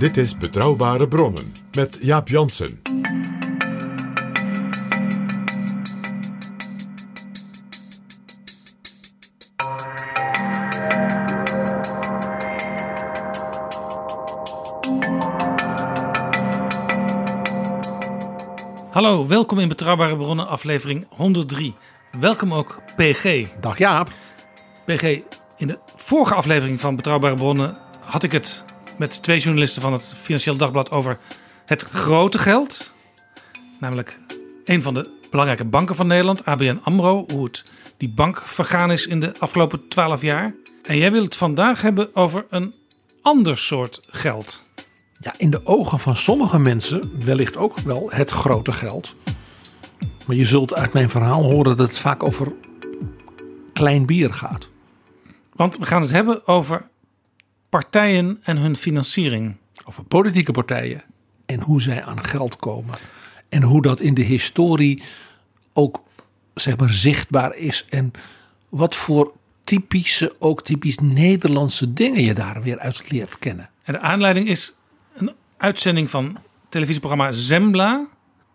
Dit is Betrouwbare Bronnen met Jaap Jansen. Hallo, welkom in Betrouwbare Bronnen, aflevering 103. Welkom ook PG. Dag Jaap. PG, in de vorige aflevering van Betrouwbare Bronnen had ik het met twee journalisten van het Financieel Dagblad over het grote geld. Namelijk een van de belangrijke banken van Nederland, ABN AMRO. Hoe het die bank vergaan is in de afgelopen twaalf jaar. En jij wil het vandaag hebben over een ander soort geld. Ja, in de ogen van sommige mensen wellicht ook wel het grote geld. Maar je zult uit mijn verhaal horen dat het vaak over klein bier gaat. Want we gaan het hebben over partijen en hun financiering. Over politieke partijen en hoe zij aan geld komen. En hoe dat in de historie ook zeg maar zichtbaar is. En wat voor typische, ook typisch Nederlandse dingen je daar weer uit leert kennen. En de aanleiding is een uitzending van televisieprogramma Zembla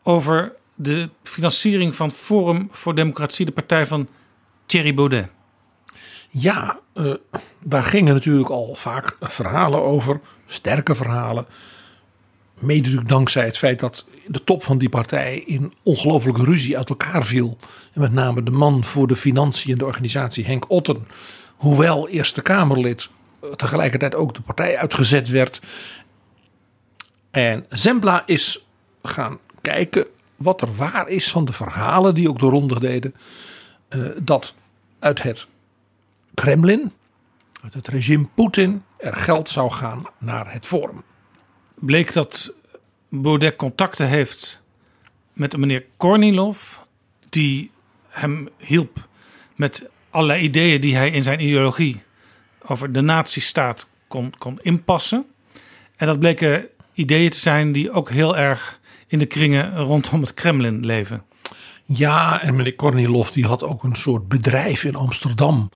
over de financiering van Forum voor Democratie, de partij van Thierry Baudet. Ja, eh, daar gingen natuurlijk al vaak verhalen over, sterke verhalen. Mede dankzij het feit dat de top van die partij in ongelofelijke ruzie uit elkaar viel. En met name de man voor de financiën en de organisatie, Henk Otten, hoewel Eerste Kamerlid, eh, tegelijkertijd ook de partij uitgezet werd. En Zembla is gaan kijken wat er waar is van de verhalen die ook de ronde deden. eh, dat uit het Kremlin, uit het regime Poetin, er geld zou gaan naar het Forum. Bleek dat Baudet contacten heeft met een meneer Kornilov, die hem hielp met allerlei ideeën die hij in zijn ideologie over de nazistaat kon, kon inpassen. En dat bleken ideeën te zijn die ook heel erg in de kringen rondom het Kremlin leven. Ja, en meneer Kornilov die had ook een soort bedrijf in Amsterdam.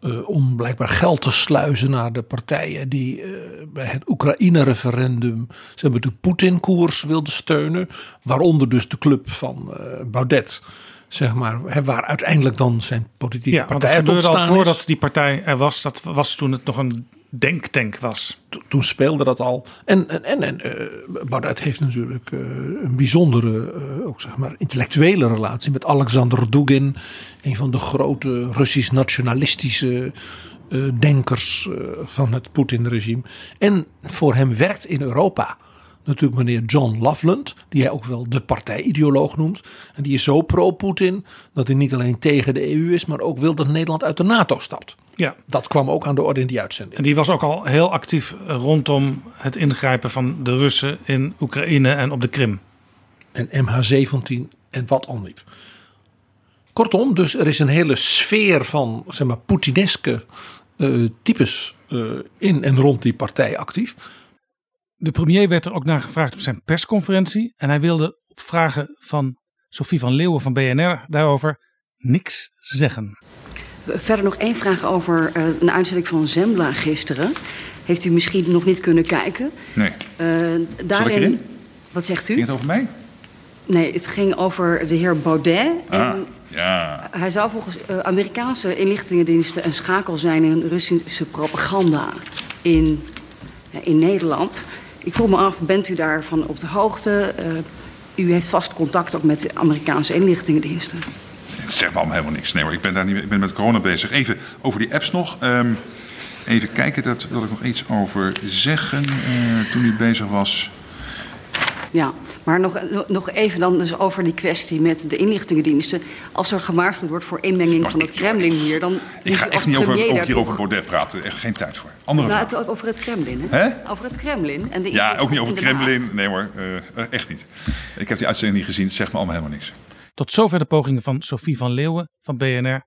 eh, om blijkbaar geld te sluizen naar de partijen die eh, bij het Oekraïne-referendum zeg maar, de Poetin-koers wilden steunen. Waaronder dus de club van eh, Baudet. Zeg maar, hè, waar uiteindelijk dan zijn politieke Ja, partij het gebeurde al voordat die partij er was. Dat was toen het nog een denktank was. to- toen speelde dat al. En, en, en, en Baudet heeft natuurlijk eh, een bijzondere, eh, ook zeg maar, intellectuele relatie met Alexander Dugin. Een van de grote Russisch-nationalistische eh, denkers van het Poetin-regime. En voor hem werkt in Europa natuurlijk meneer John Loveland, die hij ook wel de partijideoloog noemt. En die is zo pro-Poetin dat hij niet alleen tegen de EU is, maar ook wil dat Nederland uit de NATO stapt. Ja, Dat kwam ook aan de orde in die uitzending. en die was ook al heel actief rondom het ingrijpen van de Russen in Oekraïne en op de Krim. en MH17 en wat al niet. Kortom, dus er is een hele sfeer van zeg maar, Poetineske eh, types eh, in en rond die partij actief. De premier werd er ook naar gevraagd op zijn persconferentie. En hij wilde op vragen van Sophie van Leeuwen van BNR daarover niks zeggen. Verder nog één vraag over eh, een uitzending van Zembla gisteren. Heeft u misschien nog niet kunnen kijken? Nee. Eh, daarin, erin? Wat zegt u? Ging het over mij? Nee, het ging over de heer Baudet. Ah, En ja. hij zou volgens eh, Amerikaanse inlichtingendiensten een schakel zijn in Russische propaganda in, in Nederland. Ik vroeg me af, bent u daarvan op de hoogte? Eh, u heeft vast contact ook met de Amerikaanse inlichtingendiensten. Het zegt me allemaal helemaal niks. Nee hoor, ik ben, daar niet, ik ben met corona bezig. Even over die apps nog. Ehm, even kijken, daar wil ik nog iets over zeggen. eh, toen u bezig was. Ja, maar nog, nog even dan dus over die kwestie met de inlichtingendiensten. Als er gewaarschuwd wordt voor inmenging van het Kremlin hier, dan Ik moet ga echt niet over, over, daar hier toch- over Baudet praten. Echt geen tijd voor. Andere Nou, vraag. het, over het Kremlin, hè? Hè? Over het Kremlin. En de Ja, ook niet over Haag. Kremlin. Nee hoor, eh, echt niet. Ik heb die uitzending niet gezien. Het zegt me allemaal helemaal niks. Tot zover de pogingen van Sophie van Leeuwen van BNR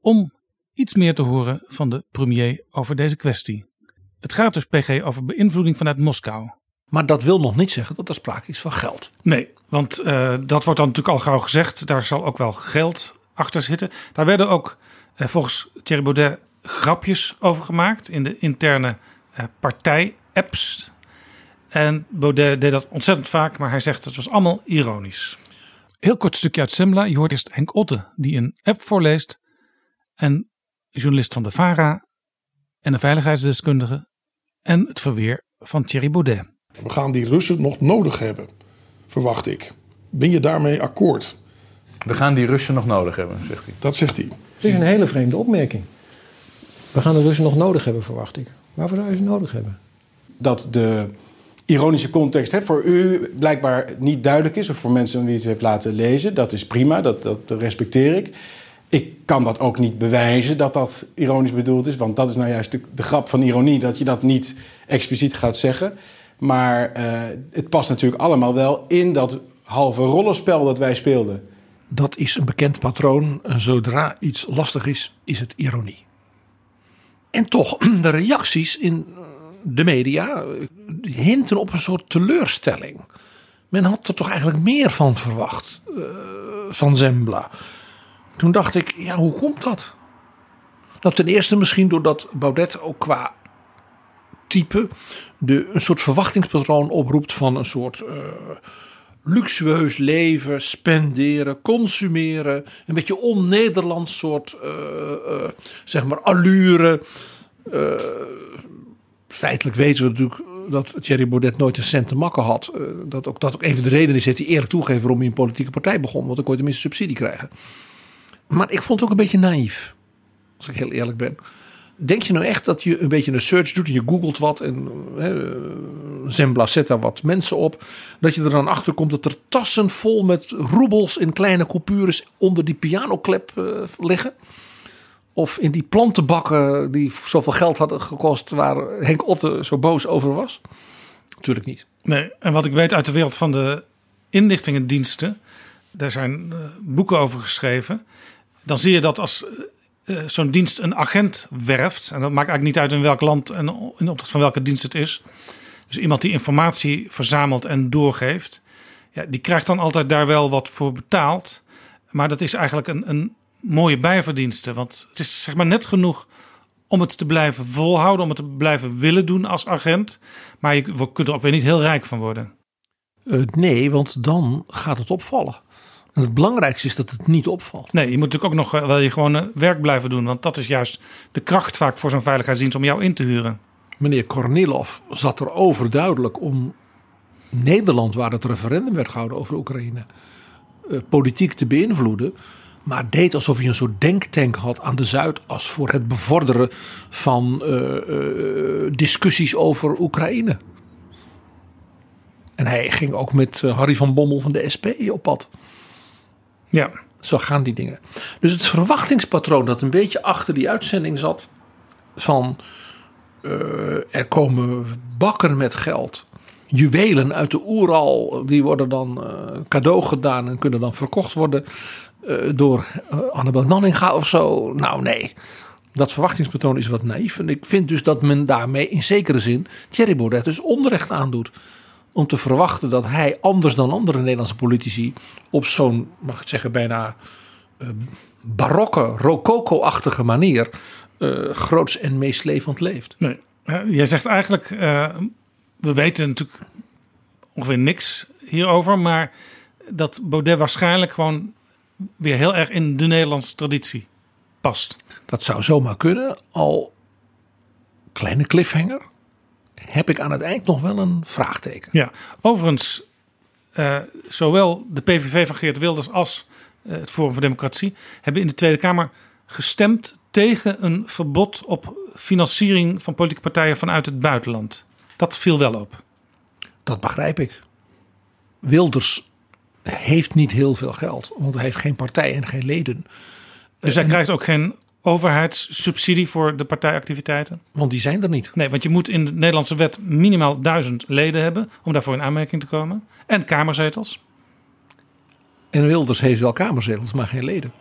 om iets meer te horen van de premier over deze kwestie. Het gaat dus PG over beïnvloeding vanuit Moskou. Maar dat wil nog niet zeggen dat er sprake is van geld. Nee, want eh, dat wordt dan natuurlijk al gauw gezegd. Daar zal ook wel geld achter zitten. Daar werden ook eh, volgens Thierry Baudet grapjes over gemaakt in de interne eh, partij-apps. En Baudet deed dat ontzettend vaak, maar hij zegt het was allemaal ironisch. Heel kort stukje uit Sembla. Je hoort eerst Henk Otte, die een app voorleest. En journalist van de VARA en een veiligheidsdeskundige. En het verweer van Thierry Baudet. We gaan die Russen nog nodig hebben, verwacht ik. Ben je daarmee akkoord? We gaan die Russen nog nodig hebben, zegt hij. Dat zegt hij. Het is een hele vreemde opmerking. We gaan de Russen nog nodig hebben, verwacht ik. Waarvoor zou je ze nodig hebben? Dat de ironische context hè, voor u blijkbaar niet duidelijk is... of voor mensen die het heeft laten lezen, dat is prima, dat, dat respecteer ik. Ik kan dat ook niet bewijzen dat dat ironisch bedoeld is... want dat is nou juist de, de grap van ironie, dat je dat niet expliciet gaat zeggen... Maar eh, het past natuurlijk allemaal wel in dat halve rollenspel dat wij speelden. Dat is een bekend patroon. Zodra iets lastig is, is het ironie. En toch, de reacties in de media hinten op een soort teleurstelling. Men had er toch eigenlijk meer van verwacht, van Zembla. Toen dacht ik, ja, hoe komt dat? Nou, ten eerste misschien doordat Baudet ook qua type de, een soort verwachtingspatroon oproept van een soort uh, luxueus leven, spenderen, consumeren. Een beetje on-Nederlands soort, uh, uh, zeg maar, allure. feitelijk weten we natuurlijk dat Thierry Baudet nooit een cent te makken had. dat, ook, dat ook even de reden is, heeft hij eerlijk toegegeven waarom hij een politieke partij begon. Want dan kon je tenminste subsidie krijgen. Maar ik vond het ook een beetje naïef. Als ik heel eerlijk ben. Denk je nou echt dat je een beetje een search doet en je googelt wat en hè, Zembla zet daar wat mensen op. Dat je er dan achter komt dat er tassen vol met roebels in kleine coupures onder die pianoklep uh, liggen. Of in die plantenbakken die zoveel geld hadden gekost waar Henk Otte zo boos over was. Natuurlijk niet. Nee, en wat ik weet uit de wereld van de inlichtingendiensten. Daar zijn uh, boeken over geschreven. Dan zie je dat als zo'n dienst een agent werft. En dat maakt eigenlijk niet uit in welk land en in opdracht van welke dienst het is. Dus iemand die informatie verzamelt en doorgeeft. Ja, die krijgt dan altijd daar wel wat voor betaald. Maar dat is eigenlijk een, een mooie bijverdienste. Want het is zeg maar net genoeg om het te blijven volhouden. Om het te blijven willen doen als agent. Maar je kunt er ook weer niet heel rijk van worden. Uh, nee, want dan gaat het opvallen. En het belangrijkste is dat het niet opvalt. Nee, je moet natuurlijk ook nog wel je gewoon werk blijven doen. Want dat is juist de kracht vaak voor zo'n veiligheidsdienst om jou in te huren. Meneer Kornilov zat er overduidelijk om Nederland, waar het referendum werd gehouden over Oekraïne, uh, politiek te beïnvloeden. Maar deed alsof hij een soort denktank had aan de Zuidas voor het bevorderen van uh, discussies over Oekraïne. En hij ging ook met Harry van Bommel van de SP op pad. Ja. Zo gaan die dingen. Dus het verwachtingspatroon dat een beetje achter die uitzending zat. Van uh, er komen bakken met geld. Juwelen uit de Oeral. Die worden dan uh, cadeau gedaan en kunnen dan verkocht worden. Uh, door Annabel Nanninga of zo. Nou nee. Dat verwachtingspatroon is wat naïef. En ik vind dus dat men daarmee in zekere zin Thierry Baudet dus onrecht aandoet om te verwachten dat hij anders dan andere Nederlandse politici op zo'n, mag ik het zeggen, bijna uh, barokke, rococo-achtige manier uh, groots en meeslepend leeft. Nee, jij zegt eigenlijk, we weten natuurlijk ongeveer niks hierover, maar dat Baudet waarschijnlijk gewoon weer heel erg in de Nederlandse traditie past. Dat zou zomaar kunnen. Al kleine cliffhanger. Heb ik aan het eind nog wel een vraagteken. Ja, overigens, eh, zowel de PVV van Geert Wilders als eh, het Forum voor Democratie hebben in de Tweede Kamer gestemd tegen een verbod op financiering van politieke partijen vanuit het buitenland. Dat viel wel op. Dat begrijp ik. Wilders heeft niet heel veel geld, want hij heeft geen partij en geen leden. Dus hij krijgt ook geen overheidssubsidie voor de partijactiviteiten? Want die zijn er niet. Nee, want je moet in de Nederlandse wet minimaal duizend leden hebben om daarvoor in aanmerking te komen. En kamerzetels. En Wilders heeft wel kamerzetels, maar geen leden.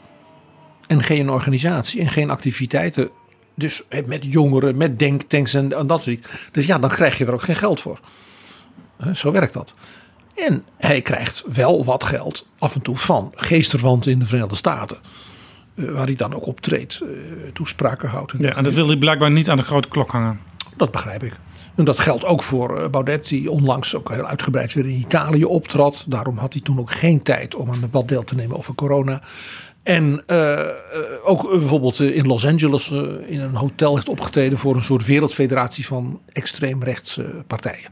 En geen organisatie en geen activiteiten. Dus met jongeren, met denktanks en, en dat soort. Dus ja, dan krijg je er ook geen geld voor. Zo werkt dat. En hij krijgt wel wat geld af en toe van geesterwanten in de Verenigde Staten. Eh, Waar hij dan ook optreedt, eh, toespraken houdt. Ja, en dat wil hij blijkbaar niet aan de grote klok hangen. Dat begrijp ik. En dat geldt ook voor eh, Baudet, die onlangs ook heel uitgebreid weer in Italië optrad. Daarom had hij toen ook geen tijd om aan debat deel te nemen over corona. En ook bijvoorbeeld in Los Angeles in een hotel heeft opgetreden voor een soort wereldfederatie van extreemrechtse partijen.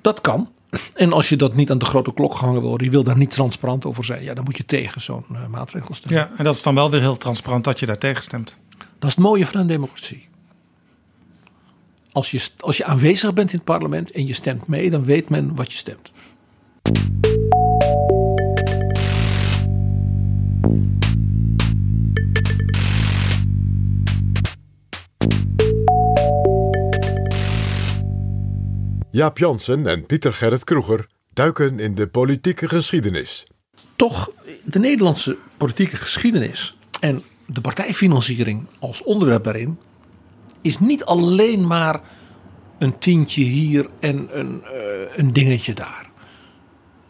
Dat kan. En als je dat niet aan de grote klok gehangen wil, je wil daar niet transparant over zijn, ja, dan moet je tegen zo'n eh, maatregel stemmen. Ja, en dat is dan wel weer heel transparant dat je daar tegen stemt. Dat is het mooie van een democratie. Als je, als je aanwezig bent in het parlement en je stemt mee, dan weet men wat je stemt. Jaap Jansen en Pieter Gerrit Kroeger duiken in de politieke geschiedenis. Toch, de Nederlandse politieke geschiedenis en de partijfinanciering als onderwerp daarin is niet alleen maar een tientje hier en een, eh, een dingetje daar.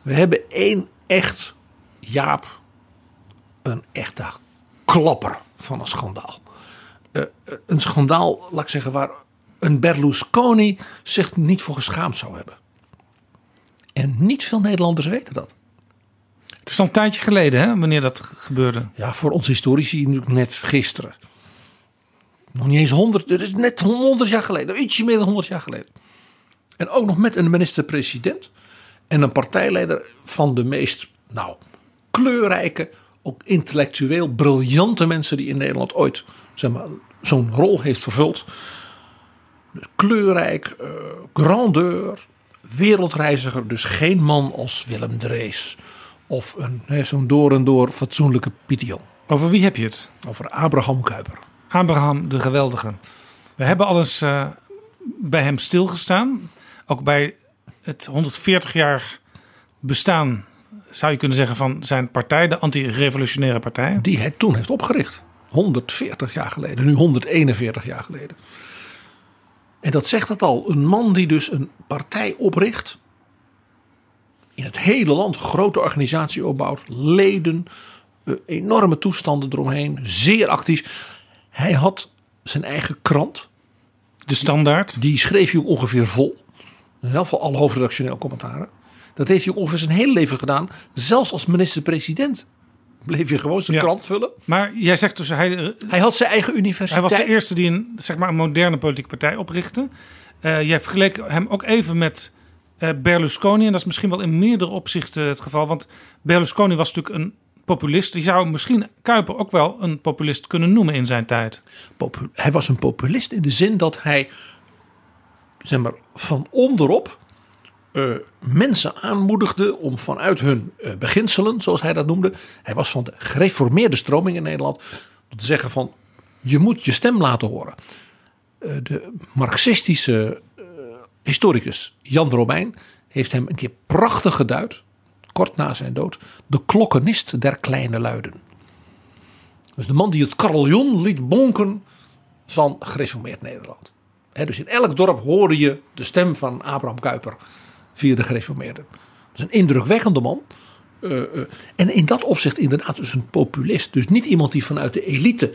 We hebben één echt, Jaap, een echte klapper van een schandaal. Eh, eh, een schandaal, laat ik zeggen, waar een Berlusconi zich niet voor geschaamd zou hebben. En niet veel Nederlanders weten dat. Het is al een tijdje geleden, hè, wanneer dat gebeurde. Ja, voor ons historici natuurlijk net gisteren. Nog niet eens honderd, het is net honderd jaar geleden, ietsje meer dan honderd jaar geleden. En ook nog met een minister-president en een partijleider van de meest, nou, kleurrijke, ook intellectueel briljante mensen die in Nederland ooit, zeg maar, zo'n rol heeft vervuld. Dus kleurrijk, eh, grandeur, wereldreiziger, dus geen man als Willem Drees. Of zo'n door en door fatsoenlijke Jong. Over wie heb je het? Over Abraham Kuyper. Abraham de Geweldige. We hebben al eens eh, bij hem stilgestaan. Ook bij het 140 jaar bestaan, zou je kunnen zeggen, van zijn partij, de anti-revolutionaire partij. Die hij toen heeft opgericht. 140 jaar geleden, nu 141 jaar geleden. En dat zegt het al. Een man die dus een partij opricht. In het hele land grote organisatie opbouwt. Leden, eh, enorme toestanden eromheen. Zeer actief. Hij had zijn eigen krant. De Standaard. Die schreef hij ongeveer vol. In ieder geval alle hoofdredactioneel commentaren. Dat heeft hij ongeveer zijn hele leven gedaan. Zelfs als minister-president bleef hij gewoon zijn Ja. krant vullen. Maar jij zegt dus, hij, Hij had zijn eigen hij universiteit. was de eerste die een, zeg maar, een moderne politieke partij oprichtte. Eh, jij vergeleek hem ook even met eh, Berlusconi. En dat is misschien wel in meerdere opzichten het geval. Want Berlusconi was natuurlijk een populist. Die zou misschien Kuiper ook wel een populist kunnen noemen in zijn tijd. Popu- hij was een populist in de zin dat hij zeg maar, van onderop eh, mensen aanmoedigde om vanuit hun eh, beginselen, zoals hij dat noemde. Hij was van de gereformeerde stroming in Nederland. Om te zeggen van je moet je stem laten horen. Eh, de marxistische historicus Jan Romein heeft hem een keer prachtig geduid, kort na zijn dood, de klokkenist der kleine luiden. Dus de man die het carillon liet bonken van gereformeerd Nederland. Dus in elk dorp hoorde je de stem van Abraham Kuyper via de gereformeerden. Dat is een indrukwekkende man. Eh, eh, en in dat opzicht inderdaad dus een populist. Dus niet iemand die vanuit de elite,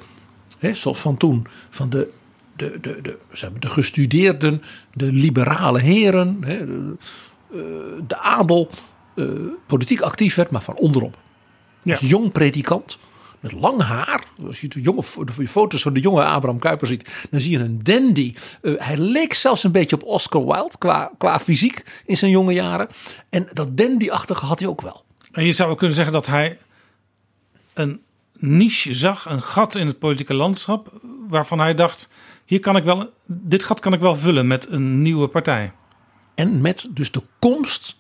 hè, zoals van toen, van de, de, de, de, de gestudeerden, de liberale heren, hè, de, eh, de adel, politiek actief werd, maar van onderop. Als jong predikant met lang haar. Als je de, jonge, de foto's van de jonge Abraham Kuyper ziet, dan zie je een dandy. Eh, hij leek zelfs een beetje op Oscar Wilde qua, qua fysiek in zijn jonge jaren. En dat dandy-achtige had hij ook wel. En je zou ook kunnen zeggen dat hij een niche zag, een gat in het politieke landschap, waarvan hij dacht: hier kan ik wel, dit gat kan ik wel vullen met een nieuwe partij. En met dus de komst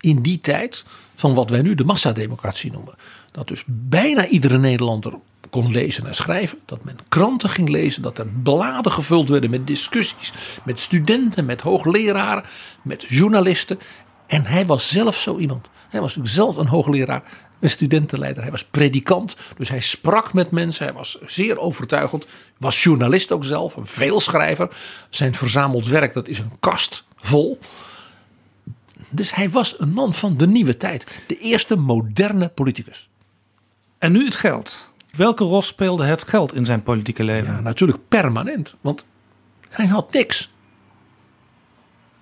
in die tijd van wat wij nu de massademocratie noemen. Dat dus bijna iedere Nederlander kon lezen en schrijven. Dat men kranten ging lezen. Dat er bladen gevuld werden met discussies. Met studenten, met hoogleraren, met journalisten. En hij was zelf zo iemand. Hij was natuurlijk zelf een hoogleraar, een studentenleider. Hij was predikant, dus hij sprak met mensen. Hij was zeer overtuigend. Was journalist ook zelf, een veelschrijver. Zijn verzameld werk, dat is een kast vol. Dus hij was een man van de nieuwe tijd. De eerste moderne politicus. En nu het geld. Welke rol speelde het geld in zijn politieke leven? Ja, natuurlijk permanent, want hij had niks.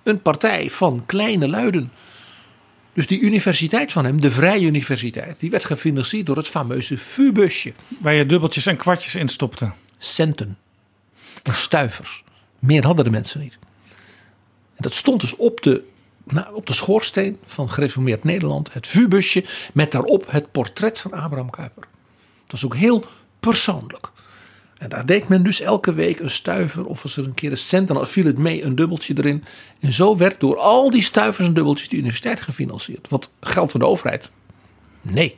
Een partij van kleine luiden. Dus die universiteit van hem, de Vrije Universiteit, die werd gefinancierd door het fameuze VU-busje. Waar je dubbeltjes en kwartjes in stopte. Centen. En stuivers. Meer hadden de mensen niet. En dat stond dus op de, nou, op de schoorsteen van gereformeerd Nederland. Het VU-busje met daarop het portret van Abraham Kuyper. Dat was ook heel persoonlijk. En daar deed men dus elke week een stuiver of als er een keer een cent en dan viel het mee een dubbeltje erin. En zo werd door al die stuivers en dubbeltjes de universiteit gefinancierd. Wat geld van de overheid? Nee.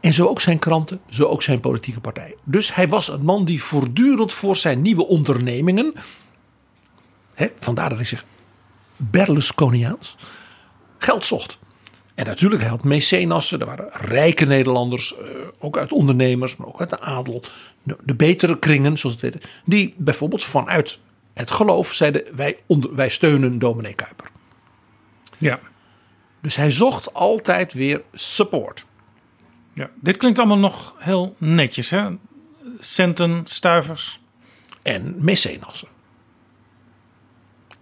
En zo ook zijn kranten, zo ook zijn politieke partij. Dus hij was een man die voortdurend voor zijn nieuwe ondernemingen, hè, vandaar dat hij zich Berlusconiaans, geld zocht. En natuurlijk, hij had mecenassen. Er waren rijke Nederlanders, eh, ook uit ondernemers, maar ook uit de adel. De betere kringen, zoals het heette. Die bijvoorbeeld vanuit het geloof zeiden: wij, onder, wij steunen dominee Kuiper. Ja. Dus hij zocht altijd weer support. Ja, dit klinkt allemaal nog heel netjes, hè? Centen, stuivers. En mecenassen.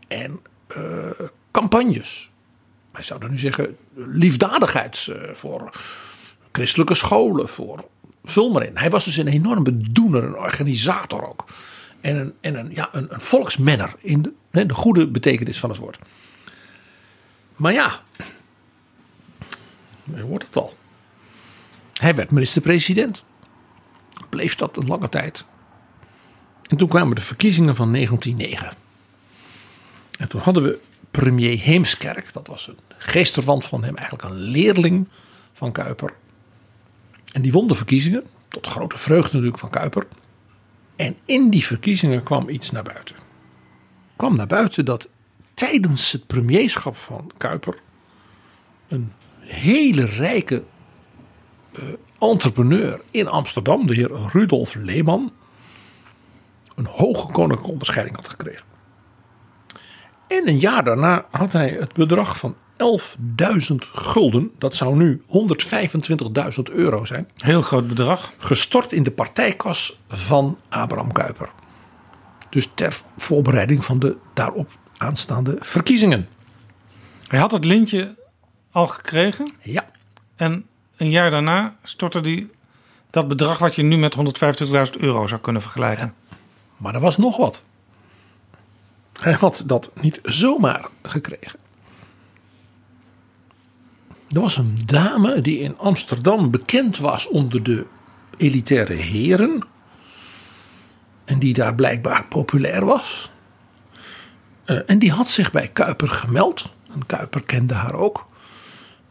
En campagnes. Wij zouden nu zeggen liefdadigheids uh, voor christelijke scholen, voor vul maar in. Hij was dus een enorme doener, een organisator ook. En een, en een, ja, een, een volksmenner in de, de goede betekenis van het woord. Maar ja, je hoort het al. Hij werd minister-president. Bleef dat een lange tijd. En toen kwamen de verkiezingen van 1909. En toen hadden we premier Heemskerk. Dat was een geesterwand van hem, eigenlijk een leerling van Kuiper. En die won de verkiezingen, tot grote vreugde natuurlijk van Kuiper. En in die verkiezingen kwam iets naar buiten. Kwam naar buiten dat tijdens het premierschap van Kuiper een hele rijke uh, entrepreneur in Amsterdam, de heer Rudolf Leeman, een hoge koninklijke onderscheiding had gekregen. En een jaar daarna had hij het bedrag van 11.000 gulden, dat zou nu 125.000 euro zijn. Heel groot bedrag. Gestort in de partijkas van Abraham Kuyper. Dus ter voorbereiding van de daarop aanstaande verkiezingen. Hij had het lintje al gekregen. Ja. En een jaar daarna stortte hij dat bedrag wat je nu met 125.000 euro zou kunnen vergelijken. Ja. Maar er was nog wat. Hij had dat niet zomaar gekregen. Er was een dame die in Amsterdam bekend was onder de elitaire heren. En die daar blijkbaar populair was. Uh, en die had zich bij Kuiper gemeld. En Kuiper kende haar ook.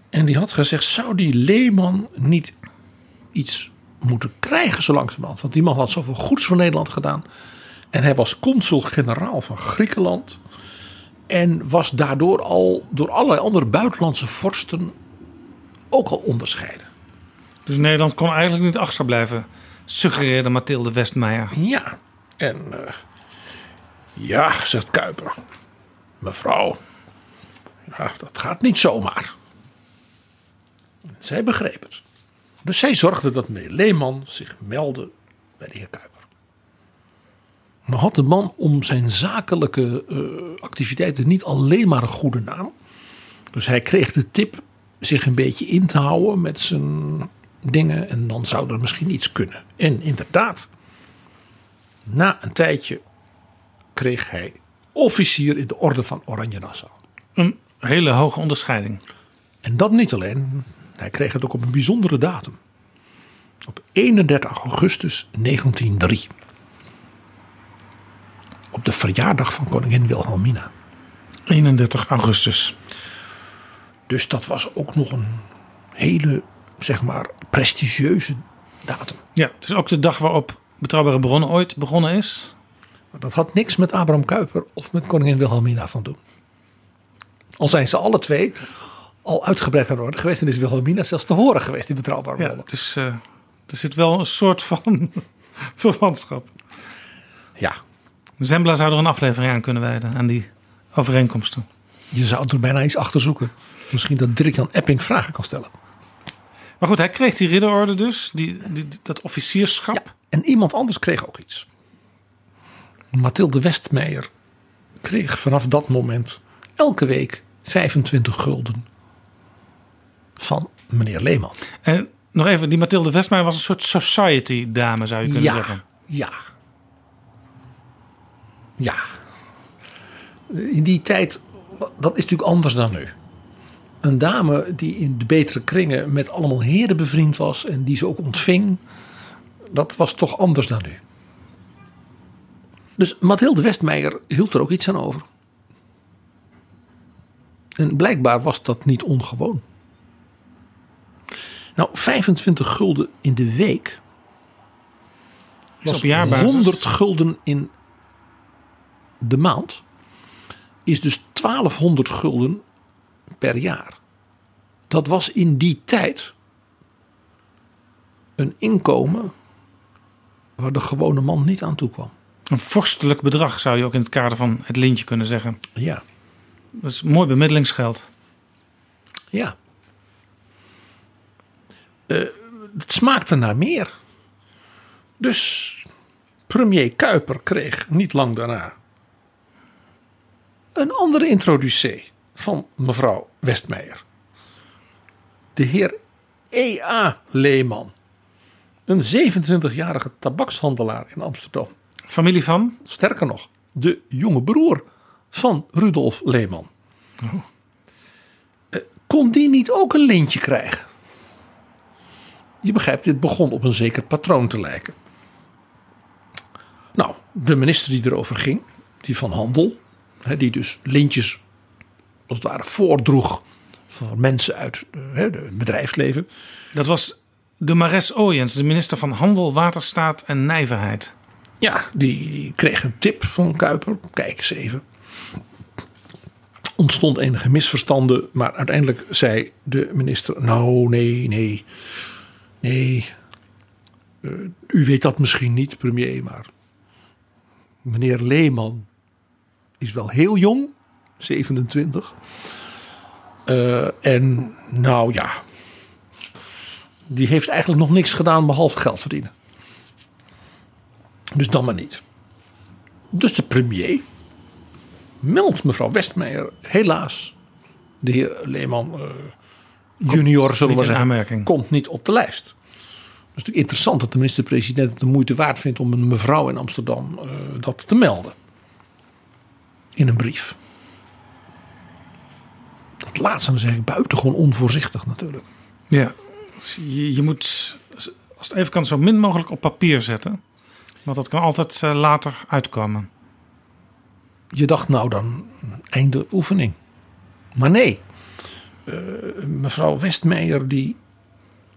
En die had gezegd: zou die Leeman niet iets moeten krijgen zo langzamerhand? Want die man had zoveel goeds voor Nederland gedaan. En hij was consul-generaal van Griekenland. En was daardoor al door allerlei andere buitenlandse vorsten ook al onderscheiden. Dus Nederland kon eigenlijk niet achter blijven, suggereerde Mathilde Westmeijer. Ja, en uh, ja, zegt Kuiper. Mevrouw, ja, dat gaat niet zomaar. Zij begreep het. Dus zij zorgde dat meneer Leeman zich meldde bij de heer Kuiper. Maar had de man om zijn zakelijke uh, activiteiten niet alleen maar een goede naam. Dus hij kreeg de tip zich een beetje in te houden met zijn dingen. En dan zou er misschien iets kunnen. En inderdaad, na een tijdje kreeg hij officier in de orde van Oranje Nassau. Een hele hoge onderscheiding. En dat niet alleen, hij kreeg het ook op een bijzondere datum. Op 31 augustus 1903. Op de verjaardag van koningin Wilhelmina. 31 augustus. Dus dat was ook nog een hele, zeg maar, prestigieuze datum. Ja, het is ook de dag waarop Betrouwbare Bronnen ooit begonnen is. Dat had niks met Abraham Kuyper of met koningin Wilhelmina van doen. Al zijn ze alle twee al uitgebreid aan orde geweest en is Wilhelmina zelfs te horen geweest in Betrouwbare Ja, Bronnen. dus eh, er zit wel een soort van verwantschap. Ja. Zembla zou er een aflevering aan kunnen wijden, aan die overeenkomsten. Je zou er bijna iets achter zoeken. Misschien dat Dirk-Jan Epping vragen kan stellen. Maar goed, hij kreeg die ridderorde dus, die, die, die- dat officierschap. En iemand anders kreeg ook iets. Mathilde Westmeijer kreeg vanaf dat moment elke week 25 gulden van meneer Leeman. En nog even, die Mathilde Westmeijer was een soort society dame, zou je kunnen Ja, zeggen. ja. Ja. In die tijd, dat is natuurlijk anders dan nu. Een dame die in de betere kringen met allemaal heren bevriend was en die ze ook ontving, dat was toch anders dan nu. Dus Mathilde Westmeijer hield er ook iets aan over. En blijkbaar was dat niet ongewoon. Nou, 25 gulden in de week Is was op jaarbasis. 100 gulden in de maand. Is dus 1200 gulden per jaar. Dat was in die tijd een inkomen waar de gewone man niet aan toe kwam. Een vorstelijk bedrag zou je ook in het kader van het lintje kunnen zeggen. Ja. Dat is mooi bemiddelingsgeld. Ja. Eh, het smaakte naar meer. Dus premier Kuiper kreeg niet lang daarna een andere introducee van mevrouw Westmeijer. De heer E.A. Leeman. Een 27-jarige tabakshandelaar in Amsterdam. Familie van? Sterker nog, de jonge broer van Rudolf Leeman. Eh, Kon die niet ook een lintje krijgen? Je begrijpt, dit begon op een zeker patroon te lijken. Nou, de minister die erover ging, die van handel, die dus lintjes als het ware voordroeg voor mensen uit hè, het bedrijfsleven. Dat was de Mares Ooyens, de minister van Handel, Waterstaat en Nijverheid. Ja, die kreeg een tip van Kuiper. Kijk eens even. Ontstond enige misverstanden, maar uiteindelijk zei de minister: Nou, nee, nee, nee. Eh, u weet dat misschien niet, premier, maar meneer Leeman is wel heel jong, 27. Eh, en nou ja, die heeft eigenlijk nog niks gedaan behalve geld verdienen. Dus dan maar niet. Dus de premier meldt mevrouw Westmeijer helaas. De heer Leeman eh, junior, zullen we zeggen, aanmerking. komt niet op de lijst. Het is natuurlijk interessant dat de minister-president het de moeite waard vindt om een mevrouw in Amsterdam eh, dat te melden. In een brief. Dat laatste dan zeg ik buitengewoon onvoorzichtig natuurlijk. Ja, dus je, je moet, als het even kan, zo min mogelijk op papier zetten. Want dat kan altijd eh, later uitkomen. Je dacht nou dan einde oefening. Maar nee. Eh, mevrouw Westmeijer die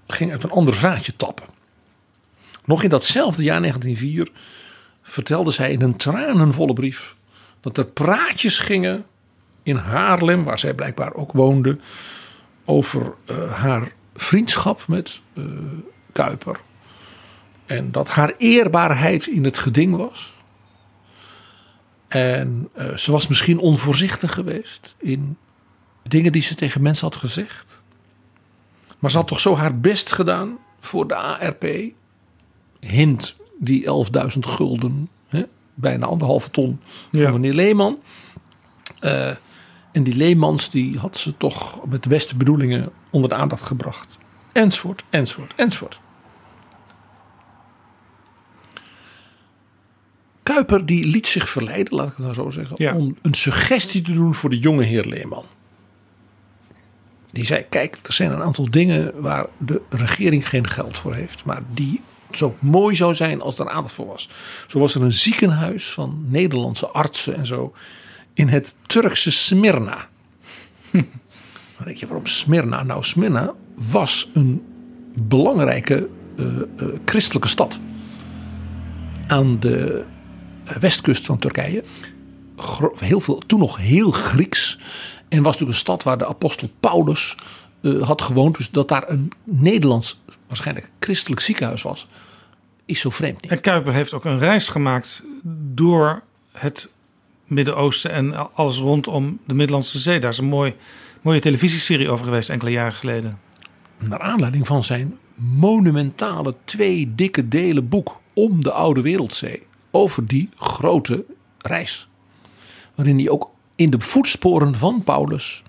ging uit een ander vaatje tappen. Nog in datzelfde jaar 1904 vertelde zij in een tranenvolle brief dat er praatjes gingen in Haarlem, waar zij blijkbaar ook woonde, over eh, haar vriendschap met eh, Kuiper. En dat haar eerbaarheid in het geding was. En eh, ze was misschien onvoorzichtig geweest in dingen die ze tegen mensen had gezegd. Maar ze had toch zo haar best gedaan voor de ARP. Hint die 11.000 gulden, bijna anderhalve ton van Ja. meneer Leeman. Eh, En die Leemans die had ze toch met de beste bedoelingen onder de aandacht gebracht. Enzovoort, enzovoort, enzovoort. Kuiper die liet zich verleiden, laat ik het nou zo zeggen, om een suggestie te doen voor de jonge heer Leeman. Die zei: Kijk, er zijn een aantal dingen waar de regering geen geld voor heeft, maar die zo mooi zou zijn als er aandacht voor was. Zo was er een ziekenhuis van Nederlandse artsen en zo in het Turkse Smyrna. Dan denk je, waarom Smyrna? Nou, Smyrna was een belangrijke uh, uh, christelijke stad aan de westkust van Turkije. Heel veel, toen nog heel Grieks. En was natuurlijk een stad waar de apostel Paulus uh, had gewoond. Dus dat daar een Nederlands, waarschijnlijk christelijk ziekenhuis was, is zo vreemd niet. En Kuiper heeft ook een reis gemaakt door het Midden-Oosten en alles rondom de Middellandse Zee. Daar is een mooi, mooie televisieserie over geweest enkele jaren geleden. Naar aanleiding van zijn monumentale twee dikke delen boek om de Oude Wereldzee. Over die grote reis. Waarin hij ook in de voetsporen van Paulus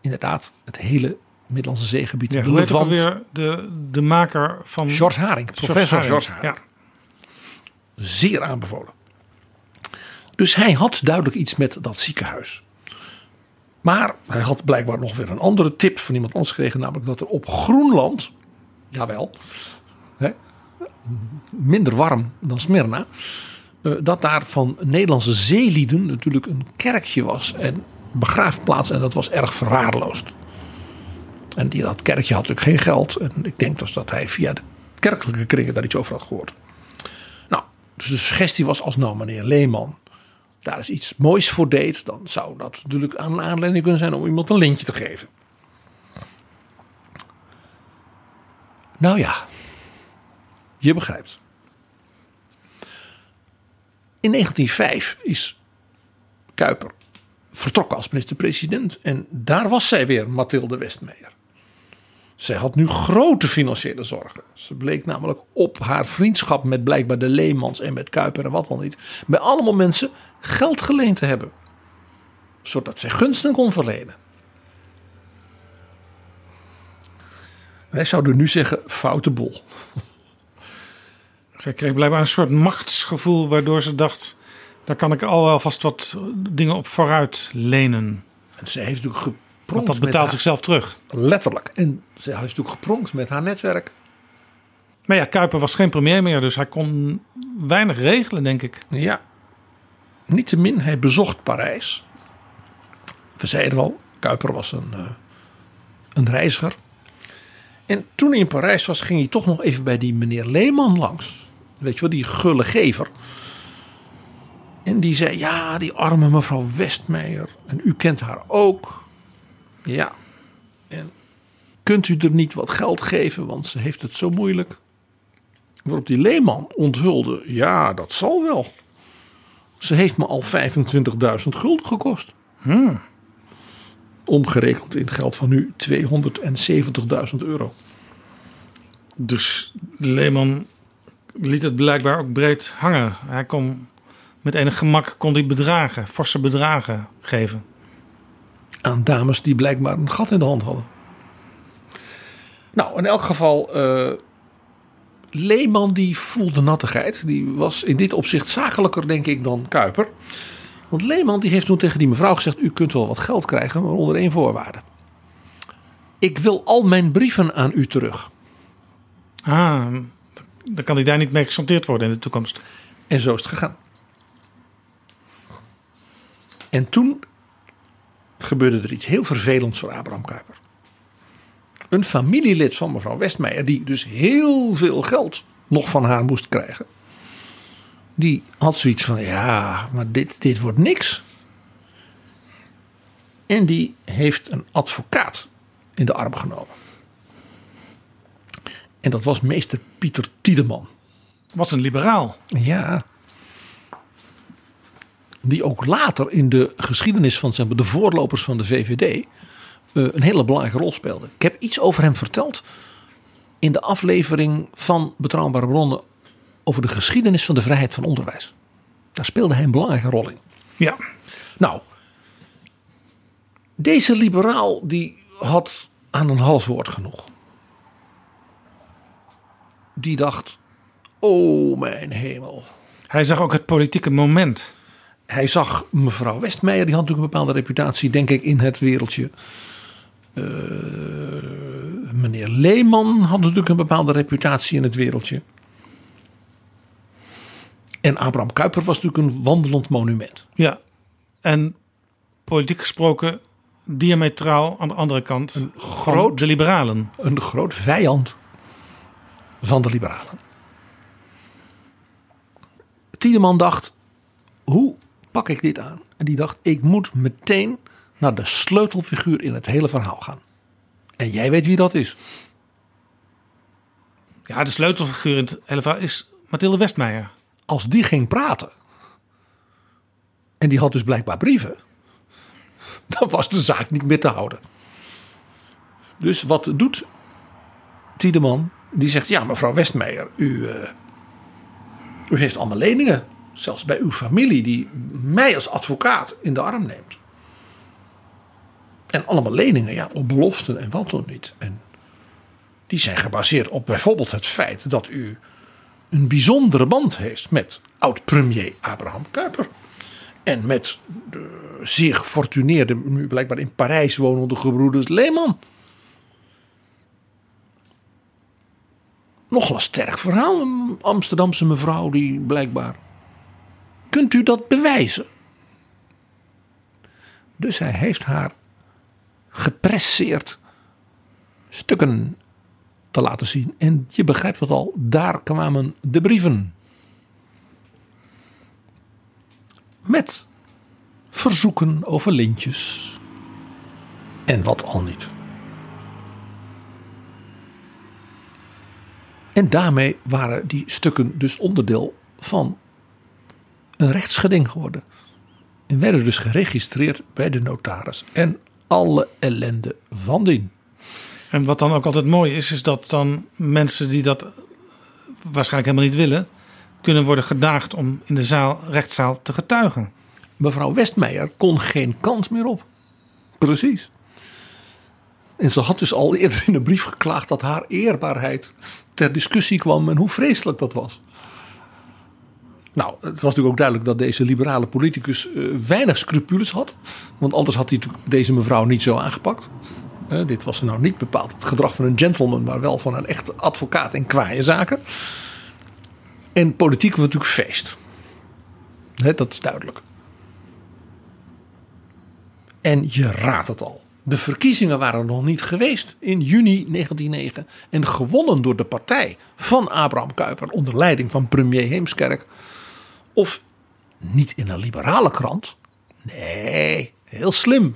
inderdaad het hele Middellandse zeegebied. Ja, hoe heet ook weer de, de maker van... George Haring, professor George Haring. Ja. Zeer aanbevolen. Dus hij had duidelijk iets met dat ziekenhuis. Maar hij had blijkbaar nog weer een andere tip van iemand anders gekregen. Namelijk dat er op Groenland, jawel, hè, minder warm dan Smyrna. Uh, dat daar van Nederlandse zeelieden natuurlijk een kerkje was. En begraafplaats. En dat was erg verwaarloosd. En die, dat kerkje had natuurlijk geen geld. En ik denk dus dat hij via de kerkelijke kringen daar iets over had gehoord. Nou, dus de suggestie was als nou meneer Leeman daar is iets moois voor deed. Dan zou dat natuurlijk een aanleiding kunnen zijn om iemand een lintje te geven. Nou ja, je begrijpt. In 1905 is Kuiper vertrokken als minister-president. En daar was zij weer, Mathilde Westmeijer. Zij had nu grote financiële zorgen. Ze bleek namelijk op haar vriendschap met blijkbaar de Leemans en met Kuiper en wat dan niet. Bij allemaal mensen geld geleend te hebben. Zodat zij gunsten kon verlenen. Wij zouden nu zeggen foute bol. Zij kreeg blijkbaar een soort machtsgevoel waardoor ze dacht... daar kan ik al wel vast wat dingen op vooruit lenen. En zij heeft natuurlijk gepronkt Want dat betaalt haar, zichzelf terug. Letterlijk. En zij heeft natuurlijk gepronkt met haar netwerk. Maar ja, Kuiper was geen premier meer, dus hij kon weinig regelen, denk ik. Ja. Niettemin, hij bezocht Parijs. We zeiden al, Kuiper was een, uh, een reiziger. En toen hij in Parijs was, ging hij toch nog even bij die meneer Leeman langs. Weet je wel, die gulle gever. En die zei, ja, die arme mevrouw Westmeijer. En u kent haar ook. Ja. En kunt u er niet wat geld geven, want ze heeft het zo moeilijk. Waarop die Leeman onthulde, ja, dat zal wel. Ze heeft me al 25.000 gulden gekost. Hmm. Omgerekend in geld van nu 270.000 euro. Dus Leeman liet het blijkbaar ook breed hangen. Hij kon met enig gemak kon hij bedragen, forse bedragen geven. Aan dames die blijkbaar een gat in de hand hadden. Nou, in elk geval, uh, Leeman die voelde nattigheid. Die was in dit opzicht zakelijker, denk ik, dan Kuiper. Want Leeman die heeft toen tegen die mevrouw gezegd: U kunt wel wat geld krijgen, maar onder één voorwaarde. Ik wil al mijn brieven aan u terug. Ah, dan kan hij daar niet mee gesanteerd worden in de toekomst. En zo is het gegaan. En toen gebeurde er iets heel vervelends voor Abraham Kuiper. Een familielid van mevrouw Westmeijer, die dus heel veel geld nog van haar moest krijgen. Die had zoiets van: ja, maar dit, dit wordt niks. En die heeft een advocaat in de arm genomen. En dat was meester Pieter Tiedeman. Was een liberaal. Ja. Die ook later in de geschiedenis van zeg maar, de voorlopers van de VVD uh, een hele belangrijke rol speelde. Ik heb iets over hem verteld in de aflevering van Betrouwbare Bronnen over de geschiedenis van de vrijheid van onderwijs. Daar speelde hij een belangrijke rol in. Ja. Nou, Deze liberaal die had aan een half woord genoeg. Die dacht, oh mijn hemel. Hij zag ook het politieke moment. Hij zag mevrouw Westmeijer, die had natuurlijk een bepaalde reputatie, denk ik, in het wereldje. Uh, meneer Leeman had natuurlijk een bepaalde reputatie in het wereldje. En Abraham Kuyper was natuurlijk een wandelend monument. Ja, en politiek gesproken diametraal aan de andere kant een groot, de liberalen. Een groot vijand van de liberalen. Tiedeman dacht, hoe pak ik dit aan? En die dacht, ik moet meteen naar de sleutelfiguur in het hele verhaal gaan. En jij weet wie dat is. Ja, de sleutelfiguur in het hele verhaal is Mathilde Westmeijer. Als die ging praten, en die had dus blijkbaar brieven, dan was de zaak niet meer te houden. Dus wat doet Tiedeman? Die zegt, ja mevrouw Westmeijer, u, uh, u heeft allemaal leningen. Zelfs bij uw familie die mij als advocaat in de arm neemt. En allemaal leningen, ja, op beloften en wat dan niet. En die zijn gebaseerd op bijvoorbeeld het feit dat u een bijzondere band heeft met oud-premier Abraham Kuyper. En met de zeer gefortuneerde, nu blijkbaar in Parijs wonende gebroeders Lehman. Nogal een sterk verhaal, een Amsterdamse mevrouw die blijkbaar. Kunt u dat bewijzen? Dus hij heeft haar gepresseerd stukken te laten zien. En je begrijpt het al, daar kwamen de brieven. Met verzoeken over lintjes. En wat al niet. En daarmee waren die stukken dus onderdeel van een rechtsgeding geworden. En werden dus geregistreerd bij de notaris. En alle ellende van dien. En wat dan ook altijd mooi is, is dat dan mensen die dat waarschijnlijk helemaal niet willen, kunnen worden gedaagd om in de zaal, rechtszaal te getuigen. Mevrouw Westmeijer kon geen kant meer op. Precies. En ze had dus al eerder in een brief geklaagd dat haar eerbaarheid ter discussie kwam en hoe vreselijk dat was. Nou, het was natuurlijk ook duidelijk dat deze liberale politicus uh, weinig scrupules had. Want anders had hij deze mevrouw niet zo aangepakt. Uh, dit was nou niet bepaald het gedrag van een gentleman, maar wel van een echte advocaat in kwaaie zaken. En politiek was natuurlijk feest. dat is duidelijk. En je raadt het al. De verkiezingen waren nog niet geweest in juni 1909 en gewonnen door de partij van Abraham Kuyper onder leiding van premier Heemskerk. Of niet in een liberale krant. Nee, heel slim.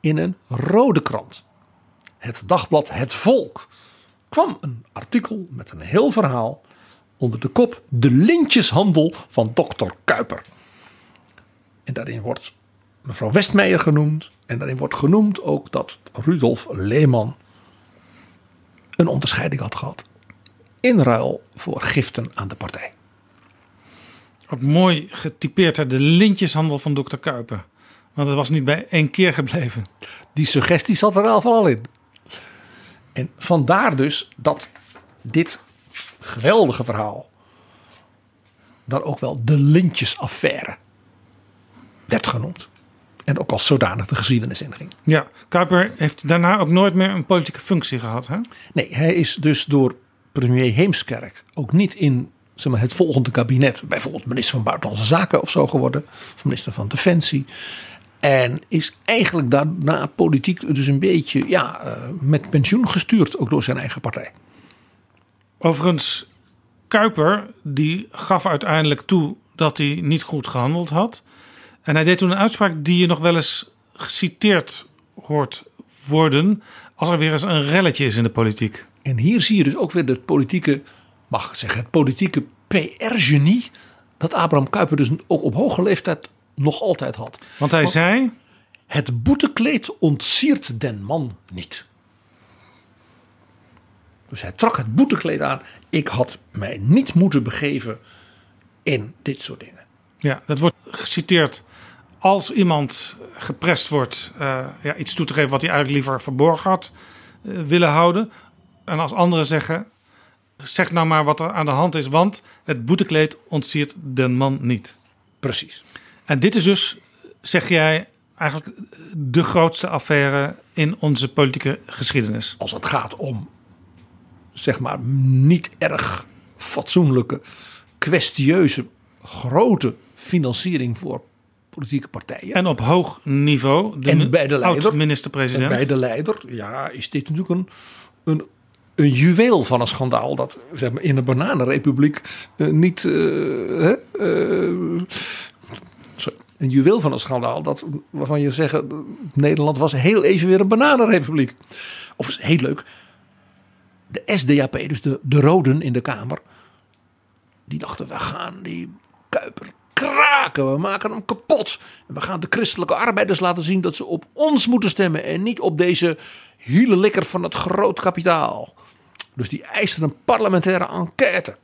In een rode krant. Het dagblad Het Volk kwam een artikel met een heel verhaal onder de kop De lintjeshandel van dokter Kuiper. En daarin wordt mevrouw Westmeijer genoemd. En daarin wordt genoemd ook dat Rudolf Lehman een onderscheiding had gehad. In ruil voor giften aan de partij. Ook mooi getypeerd de lintjeshandel van dokter Kuiper. Want het was niet bij één keer gebleven. Die suggestie zat er wel al in. En vandaar dus dat dit geweldige verhaal dan ook wel de lintjesaffaire werd genoemd. En ook als zodanig de geschiedenis inging. Ja, Kuiper heeft daarna ook nooit meer een politieke functie gehad. Hè? Nee, hij is dus door premier Heemskerk ook niet in zeg maar, het volgende kabinet, bijvoorbeeld minister van Buitenlandse Zaken of zo geworden, of minister van Defensie. En is eigenlijk daarna politiek dus een beetje ja, uh, met pensioen gestuurd, ook door zijn eigen partij. Overigens, Kuiper die gaf uiteindelijk toe dat hij niet goed gehandeld had. En hij deed toen een uitspraak die je nog wel eens geciteerd hoort worden als er weer eens een relletje is in de politiek. En hier zie je dus ook weer de politieke, mag ik zeggen, het politieke PR-genie dat Abraham Kuyper dus ook op hoge leeftijd nog altijd had. Want hij zei: Het boetekleed ontsiert den man niet. Dus hij trok het boetekleed aan. Ik had mij niet moeten begeven in dit soort dingen. Ja, dat wordt geciteerd als iemand geprest wordt uh, ja, iets toe te geven wat hij eigenlijk liever verborgen had uh, willen houden. En als anderen zeggen, zeg nou maar wat er aan de hand is, want het boetekleed ontsiert de man niet. Precies. En dit is dus, zeg jij, eigenlijk de grootste affaire in onze politieke geschiedenis. Als het gaat om, zeg maar, niet erg fatsoenlijke, kwestieuze, grote financiering voor politieke partijen. En op hoog niveau. De en bij de leider, minister-president. Bij de leider, ja, is dit natuurlijk een, een, een juweel van een schandaal dat zeg maar, in een bananenrepubliek uh, niet. Uh, sorry, een juweel van een schandaal dat, waarvan je zegt: Nederland was heel even weer een bananenrepubliek. Of is heel leuk. De SDAP, dus de, de Roden in de Kamer, die dachten: we gaan die Kuiper kraken. We maken hem kapot. En we gaan de christelijke arbeiders laten zien dat ze op ons moeten stemmen. En niet op deze likker van het groot kapitaal. Dus die eisten een parlementaire enquête.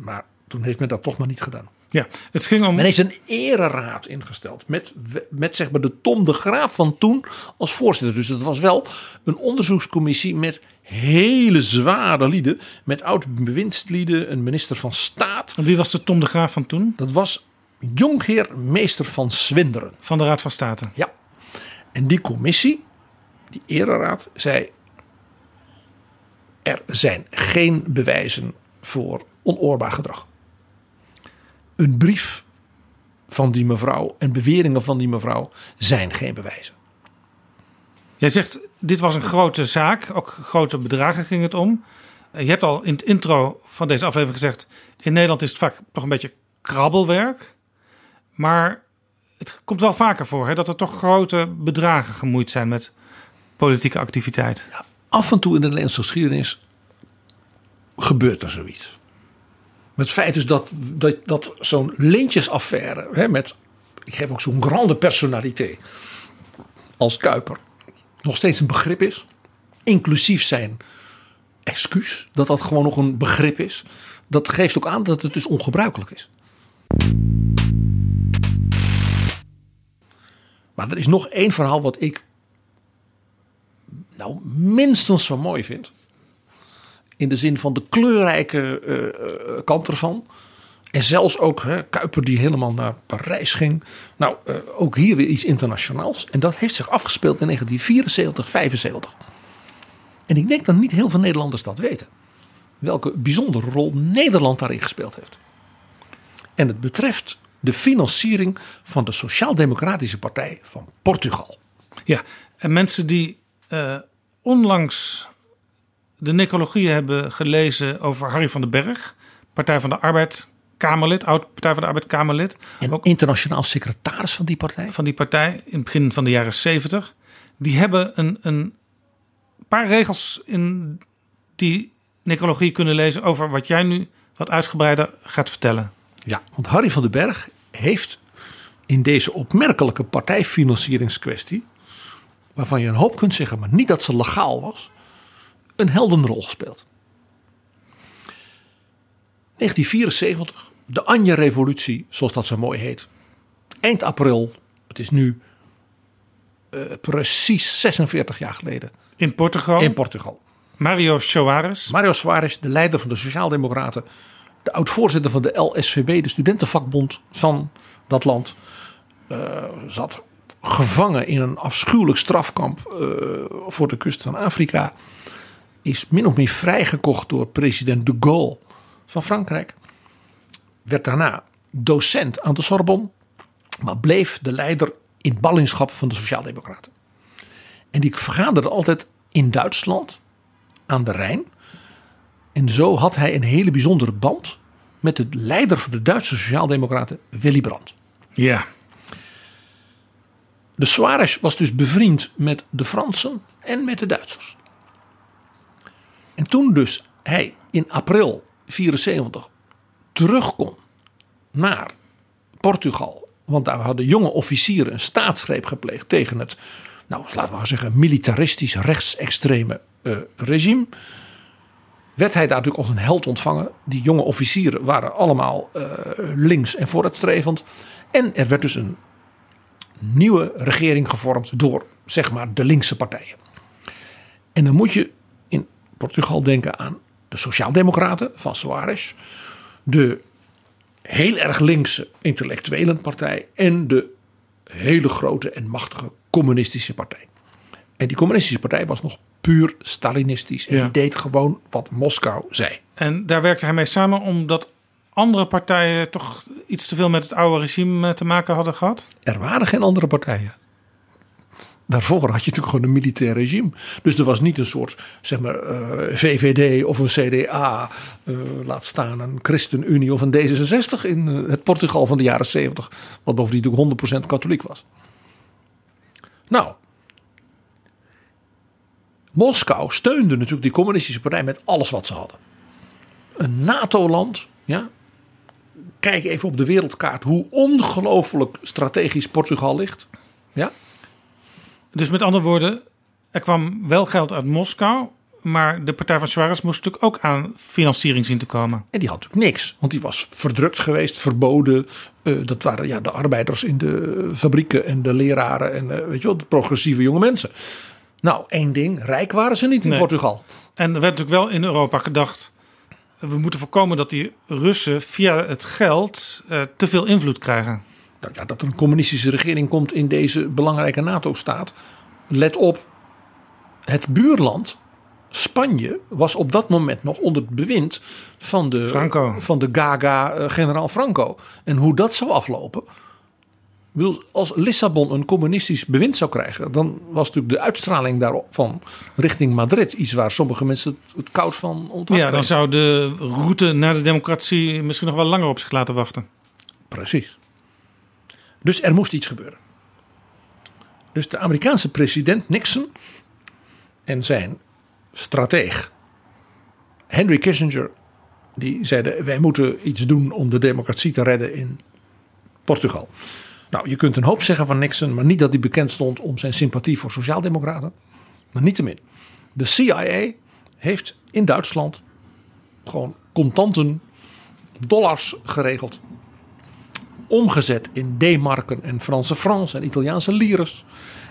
Maar toen heeft men dat toch maar niet gedaan. Ja, het ging om. Men heeft een ereraad ingesteld. Met, met zeg maar de Tom de Graaf van toen als voorzitter. Dus het was wel een onderzoekscommissie met hele zware lieden. Met oud-bewindslieden, een minister van Staat. En wie was de Tom de Graaf van toen? Dat was jonkheer meester van Swinderen. Van de Raad van State. Ja. En die commissie, die ereraad, zei... Er zijn geen bewijzen voor onoorbaar gedrag een brief van die mevrouw en beweringen van die mevrouw zijn geen bewijzen. Jij zegt, dit was een grote zaak, ook grote bedragen ging het om. Je hebt al in het intro van deze aflevering gezegd, in Nederland is het vaak toch een beetje krabbelwerk. Maar het komt wel vaker voor hè, dat er toch grote bedragen gemoeid zijn met politieke activiteit. Ja, af en toe in de Nederlandse geschiedenis gebeurt er zoiets. Het feit is dat, dat, dat zo'n lintjesaffaire, hè, met, ik geef ook zo'n grande personaliteit als Kuiper, nog steeds een begrip is. Inclusief zijn excuus, dat dat gewoon nog een begrip is. Dat geeft ook aan dat het dus ongebruikelijk is. Maar er is nog één verhaal wat ik nou minstens zo mooi vind. In de zin van de kleurrijke uh, kant ervan. En zelfs ook hè, Kuiper die helemaal naar Parijs ging. Nou, uh, ook hier weer iets internationaals. En dat heeft zich afgespeeld in 1974, 75. En ik denk dat niet heel veel Nederlanders dat weten. Welke bijzondere rol Nederland daarin gespeeld heeft. En het betreft de financiering van de Sociaal-Democratische Partij van Portugal. Ja, en mensen die uh, onlangs de necrologieën hebben gelezen over Harry van den Berg, Partij van de Arbeid Kamerlid, oud Partij van de Arbeid Kamerlid. En ook internationaal secretaris van die partij. Van die partij in het begin van de jaren zeventig. Die hebben een, een paar regels in die necrologie kunnen lezen over wat jij nu wat uitgebreider gaat vertellen. Ja, want Harry van den Berg heeft in deze opmerkelijke partijfinancieringskwestie, waarvan je een hoop kunt zeggen, maar niet dat ze legaal was, een heldenrol gespeeld. 1974, de Anje-revolutie, zoals dat zo mooi heet. Eind april, het is nu uh, precies 46 jaar geleden. In Portugal? In Portugal. Mario Soares. Mario Soares, de leider van de Sociaaldemocraten. De oud-voorzitter van de LSVB, de studentenvakbond van dat land. Uh, zat gevangen in een afschuwelijk strafkamp uh, voor de kust van Afrika is min of meer vrijgekocht door president de Gaulle van Frankrijk. Werd daarna docent aan de Sorbonne, maar bleef de leider in ballingschap van de Sociaaldemocraten. En die vergaderde altijd in Duitsland aan de Rijn. En zo had hij een hele bijzondere band met de leider van de Duitse Sociaaldemocraten, Willy Brandt. Ja. De Suarez was dus bevriend met de Fransen en met de Duitsers. En toen dus hij in april 74 terug kon naar Portugal. Want daar hadden jonge officieren een staatsgreep gepleegd tegen het, nou laten we maar zeggen, militaristisch rechtsextreme uh, regime. Werd hij daar natuurlijk als een held ontvangen. Die jonge officieren waren allemaal uh, links en vooruitstrevend. En er werd dus een nieuwe regering gevormd door zeg maar de linkse partijen. En dan moet je in Portugal denken aan de Sociaaldemocraten van Soares, de heel erg linkse intellectuelenpartij en de hele grote en machtige communistische partij. En die communistische partij was nog puur Stalinistisch. En Ja. die deed gewoon wat Moskou zei. En daar werkte hij mee samen omdat andere partijen toch iets te veel met het oude regime eh, te maken hadden gehad? Er waren geen andere partijen. Daarvoor had je natuurlijk gewoon een militair regime. Dus er was niet een soort zeg maar, eh, VVD of een CDA, eh, laat staan een ChristenUnie of een D66 in het Portugal van de jaren 70. Wat bovendien natuurlijk 100% katholiek was. Nou, Moskou steunde natuurlijk die communistische partij met alles wat ze hadden. Een NATO-land, ja. Kijk even op de wereldkaart hoe ongelooflijk strategisch Portugal ligt. Ja. Dus met andere woorden, er kwam wel geld uit Moskou, maar de partij van Suarez moest natuurlijk ook aan financiering zien te komen. En die had natuurlijk niks, want die was verdrukt geweest, verboden. Eh, dat waren ja, de arbeiders in de fabrieken en de leraren en eh, weet je wel, de progressieve jonge mensen. Nou, één ding, rijk waren ze niet in Nee. Portugal. En er werd natuurlijk wel in Europa gedacht, we moeten voorkomen dat die Russen via het geld eh, te veel invloed krijgen. Nou ja, dat er een communistische regering komt in deze belangrijke NATO-staat. Let op, het buurland Spanje was op dat moment nog onder het bewind van de, Franco. Van de Gaga eh, generaal Franco. En hoe dat zou aflopen. Bedoel, Als Lissabon een communistisch bewind zou krijgen, dan was natuurlijk de uitstraling daarvan richting Madrid iets waar sommige mensen het, koud van ontwakken. Ja, dan zou de route naar de democratie misschien nog wel langer op zich laten wachten. Precies. Dus er moest iets gebeuren. Dus de Amerikaanse president Nixon en zijn strateeg Henry Kissinger, die zeiden: wij moeten iets doen om de democratie te redden in Portugal. Nou, je kunt een hoop zeggen van Nixon, maar niet dat hij bekend stond om zijn sympathie voor sociaaldemocraten. Maar niettemin. De CIA heeft in Duitsland gewoon contanten, dollars geregeld omgezet in D-marken en Franse francs en Italiaanse lires.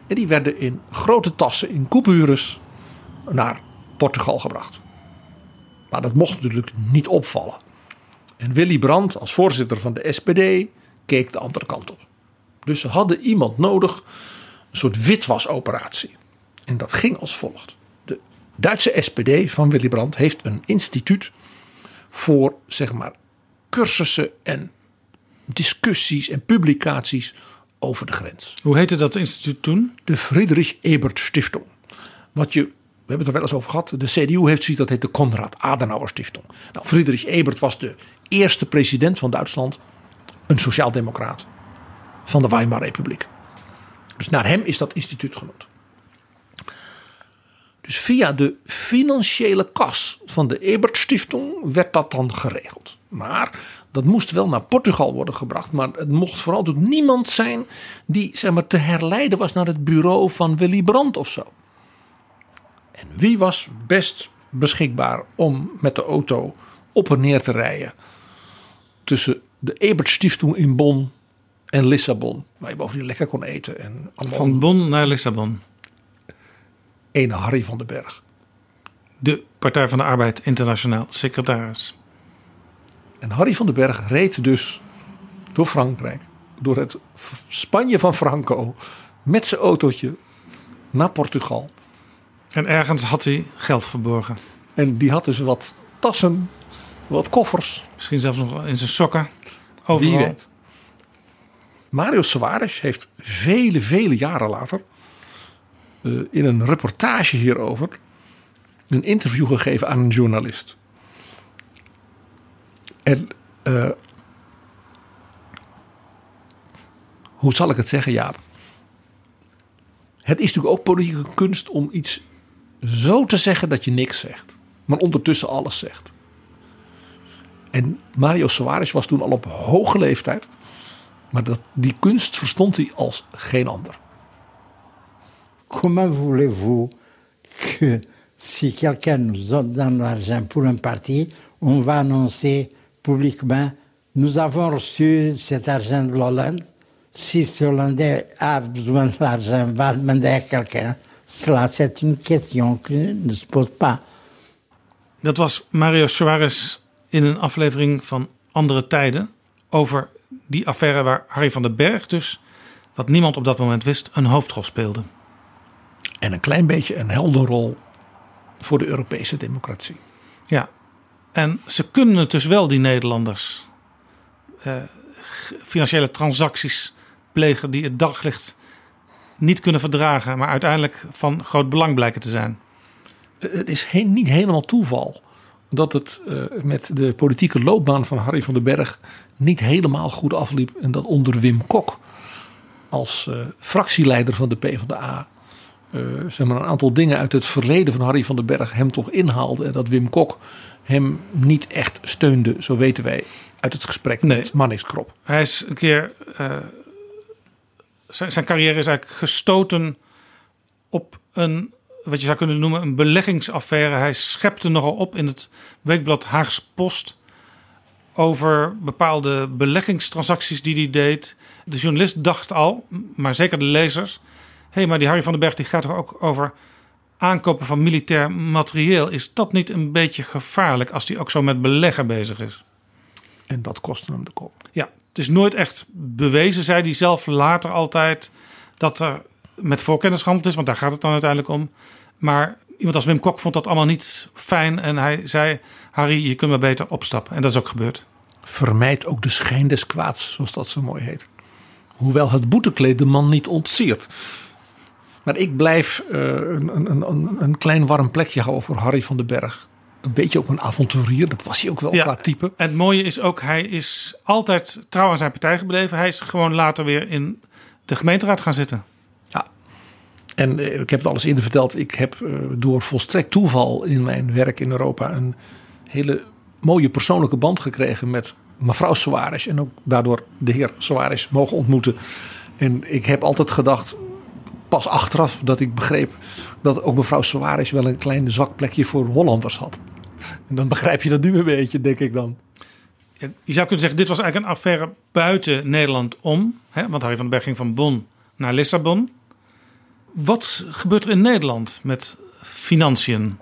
En die werden in grote tassen, in coupures, naar Portugal gebracht. Maar dat mocht natuurlijk niet opvallen. En Willy Brandt, als voorzitter van de SPD, keek de andere kant op. Dus ze hadden iemand nodig, een soort witwasoperatie. En dat ging als volgt. De Duitse SPD van Willy Brandt heeft een instituut voor, zeg maar, cursussen en discussies en publicaties over de grens. Hoe heette dat instituut toen? De Friedrich Ebert Stiftung. Wat je, we hebben het er wel eens over gehad. De CDU heeft zoiets dat heet de Konrad Adenauer Stiftung. Nou, Friedrich Ebert was de eerste president van Duitsland. Een sociaaldemocraat van de Weimar Republiek. Dus naar hem is dat instituut genoemd. Dus via de financiële kas van de Ebert Stiftung werd dat dan geregeld. Maar dat moest wel naar Portugal worden gebracht. Maar het mocht vooral door niemand zijn die zeg maar, te herleiden was naar het bureau van Willy Brandt of zo. En wie was best beschikbaar om met de auto op en neer te rijden tussen de Ebert Stiftung in Bonn en Lissabon, waar je bovendien lekker kon eten. En allemaal Van Bonn naar Lissabon. ene Harry van den Berg. De Partij van de Arbeid Internationaal secretaris. En Harry van den Berg reed dus door Frankrijk, door het Spanje van Franco, met zijn autootje naar Portugal. En ergens had hij geld verborgen. En die had dus wat tassen, wat koffers. Misschien zelfs nog in zijn sokken. Overal. Wie weet. Mario Soares heeft vele, vele jaren later eh, in een reportage hierover een interview gegeven aan een journalist. En eh, hoe zal ik het zeggen, Jaap? Het is natuurlijk ook politieke kunst om iets zo te zeggen dat je niks zegt, maar ondertussen alles zegt. En Mario Soares was toen al op hoge leeftijd. Maar dat, die kunst verstond hij als geen ander. Comment voulez-vous que si quelqu'un nous donne de l'argent pour un parti, on va annoncer publiquement nous avons reçu cet argent de l'Hollande si ce Hollandais a besoin de l'argent, va demander à quelqu'un, cela c'est une question que ne se pose pas. Dat was Mario Suarez in een aflevering van Andere Tijden over die affaire waar Harry van den Berg dus, wat niemand op dat moment wist, een hoofdrol speelde. En een klein beetje een helderrol voor de Europese democratie. Ja, en ze kunnen het dus wel, die Nederlanders, eh, financiële transacties plegen die het daglicht niet kunnen verdragen, maar uiteindelijk van groot belang blijken te zijn. Het is he niet helemaal toeval dat het uh, met de politieke loopbaan van Harry van den Berg niet helemaal goed afliep. En dat onder Wim Kok als uh, fractieleider van de PvdA uh, zeg maar een aantal dingen uit het verleden van Harry van den Berg hem toch inhaalde. En dat Wim Kok hem niet echt steunde, zo weten wij uit het gesprek Nee. met Mannix Krop. Hij is een keer. eh, zijn, zijn carrière is eigenlijk gestoten op een. wat je zou kunnen noemen een beleggingsaffaire. Hij schepte nogal op in het weekblad Haagse Post. Over bepaalde beleggingstransacties die hij deed. De journalist dacht al, maar zeker de lezers. hé, hey, maar die Harry van den Berg die gaat toch ook over aankopen van militair materieel. Is dat niet een beetje gevaarlijk als hij ook zo met beleggen bezig is? En dat kostte hem de kop. Ja, het is nooit echt bewezen, zei hij zelf later altijd, dat er met voorkennis gehandeld is, want daar gaat het dan uiteindelijk om. Maar iemand als Wim Kok vond dat allemaal niet fijn en hij zei: Harry, je kunt maar beter opstappen. En dat is ook gebeurd. Vermijd ook de schijn des kwaads, zoals dat zo mooi heet. Hoewel het boetekleed de man niet ontsiert. Maar ik blijf uh, een, een, een, een klein warm plekje houden voor Harry van den Berg. Een beetje ook een avonturier, dat was hij ook wel Ja, qua type. En het mooie is ook, hij is altijd trouw aan zijn partij gebleven. Hij is gewoon later weer in de gemeenteraad gaan zitten. En eh, ik heb het alles eerder verteld. Ik heb eh, door volstrekt toeval in mijn werk in Europa een hele mooie persoonlijke band gekregen met mevrouw Soares. En ook daardoor de heer Soares mogen ontmoeten. En ik heb altijd gedacht, pas achteraf, dat ik begreep dat ook mevrouw Soares wel een klein zwak plekje voor Hollanders had. En dan begrijp je dat nu een beetje, denk ik dan. Je zou kunnen zeggen, dit was eigenlijk een affaire buiten Nederland om. Hè? Want Harry van den Berg ging van Bonn naar Lissabon. Wat gebeurt er in Nederland met financiën?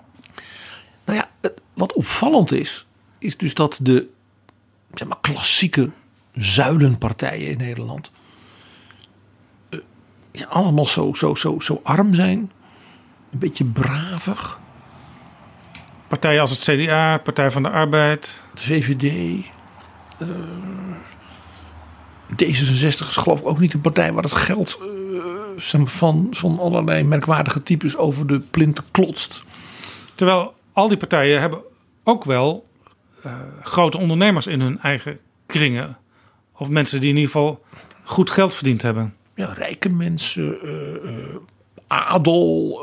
Nou ja, het- wat opvallend is, is dus dat de zeg maar, klassieke zuilenpartijen in Nederland eh, ja, allemaal zo, zo, zo, zo arm zijn. Een beetje bravig. Partijen als het CDA, Partij van de Arbeid. De VVD. eh, D66 is geloof ik ook niet een partij waar het geld eh, van, van allerlei merkwaardige types over de plinten klotst. Terwijl al die partijen hebben ook wel eh, grote ondernemers in hun eigen kringen. Of mensen die in ieder geval goed geld verdiend hebben. ja, rijke mensen, eh, eh, adel.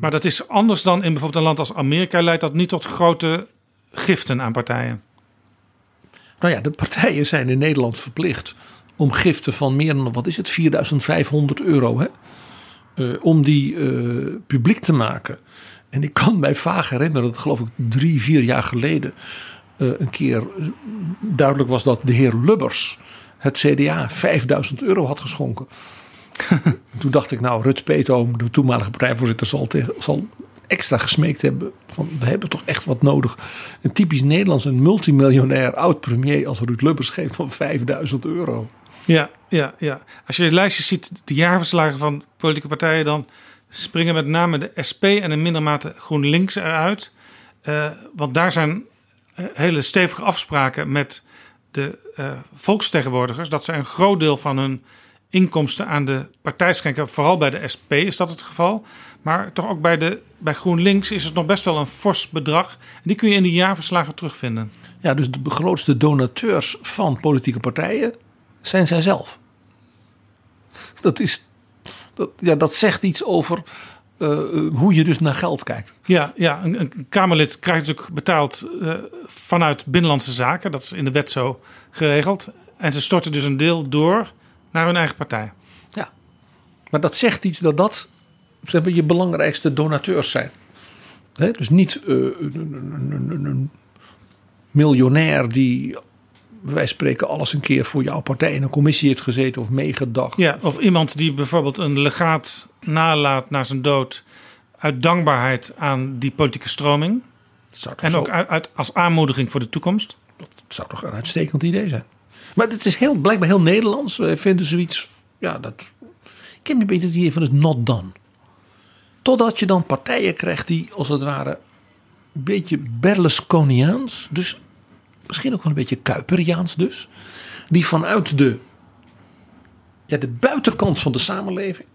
Maar dat is anders dan in bijvoorbeeld een land als Amerika. Leidt dat niet tot grote giften aan partijen. nou ja, de partijen zijn in Nederland verplicht om giften van meer dan, wat is het, 4500 euro, hè? Eh, om die eh, publiek te maken. En ik kan mij vaag herinneren dat geloof ik drie, vier jaar geleden eh, een keer duidelijk was dat de heer Lubbers het CDA 5000 euro had geschonken. Toen dacht ik, nou, Rut Peetoom, de toenmalige partijvoorzitter, zal, tegen, zal extra gesmeekt hebben. Van, we hebben toch echt wat nodig. Een typisch Nederlands, een multimiljonair oud-premier als Ruud Lubbers geeft van 5000 euro. Ja, ja, ja. Als je de lijstjes ziet, de jaarverslagen van politieke partijen, dan springen met name de SP en in minder mate GroenLinks eruit. Eh, want daar zijn eh, hele stevige afspraken met de eh, volksvertegenwoordigers. Dat ze een groot deel van hun inkomsten aan de partij schenken. Vooral bij de SP is dat het geval. Maar toch ook bij, de, bij GroenLinks is het nog best wel een fors bedrag. En die kun je in die jaarverslagen terugvinden. Ja, dus de grootste donateurs van politieke partijen zijn zij zelf. Dat, is, dat, ja, dat zegt iets over eh, hoe je dus naar geld kijkt. Ja, ja een, een Kamerlid krijgt natuurlijk betaald eh, vanuit Binnenlandse Zaken. Dat is in de wet zo geregeld. En ze storten dus een deel door naar hun eigen partij. Maar dat zegt iets dat dat zeg maar, je belangrijkste donateurs zijn. Hè, dus niet eh, een- een miljonair die wij spreken alles een keer voor jouw partij in een commissie heeft gezeten of meegedacht. Ja, of iemand die bijvoorbeeld een legaat nalaat na zijn dood uit dankbaarheid aan die politieke stroming. En zo- ook uit, uit- als aanmoediging voor de toekomst. Dat zou toch een uitstekend idee zijn. Maar het is heel, blijkbaar heel Nederlands. We vinden zoiets. Ja, dat. Ik heb een beetje het idee van het not done. Totdat je dan partijen krijgt die als het ware. een beetje Berlusconiaans. Dus misschien ook wel een beetje Kuiperiaans dus. Die vanuit de. Ja, de buitenkant van de samenleving.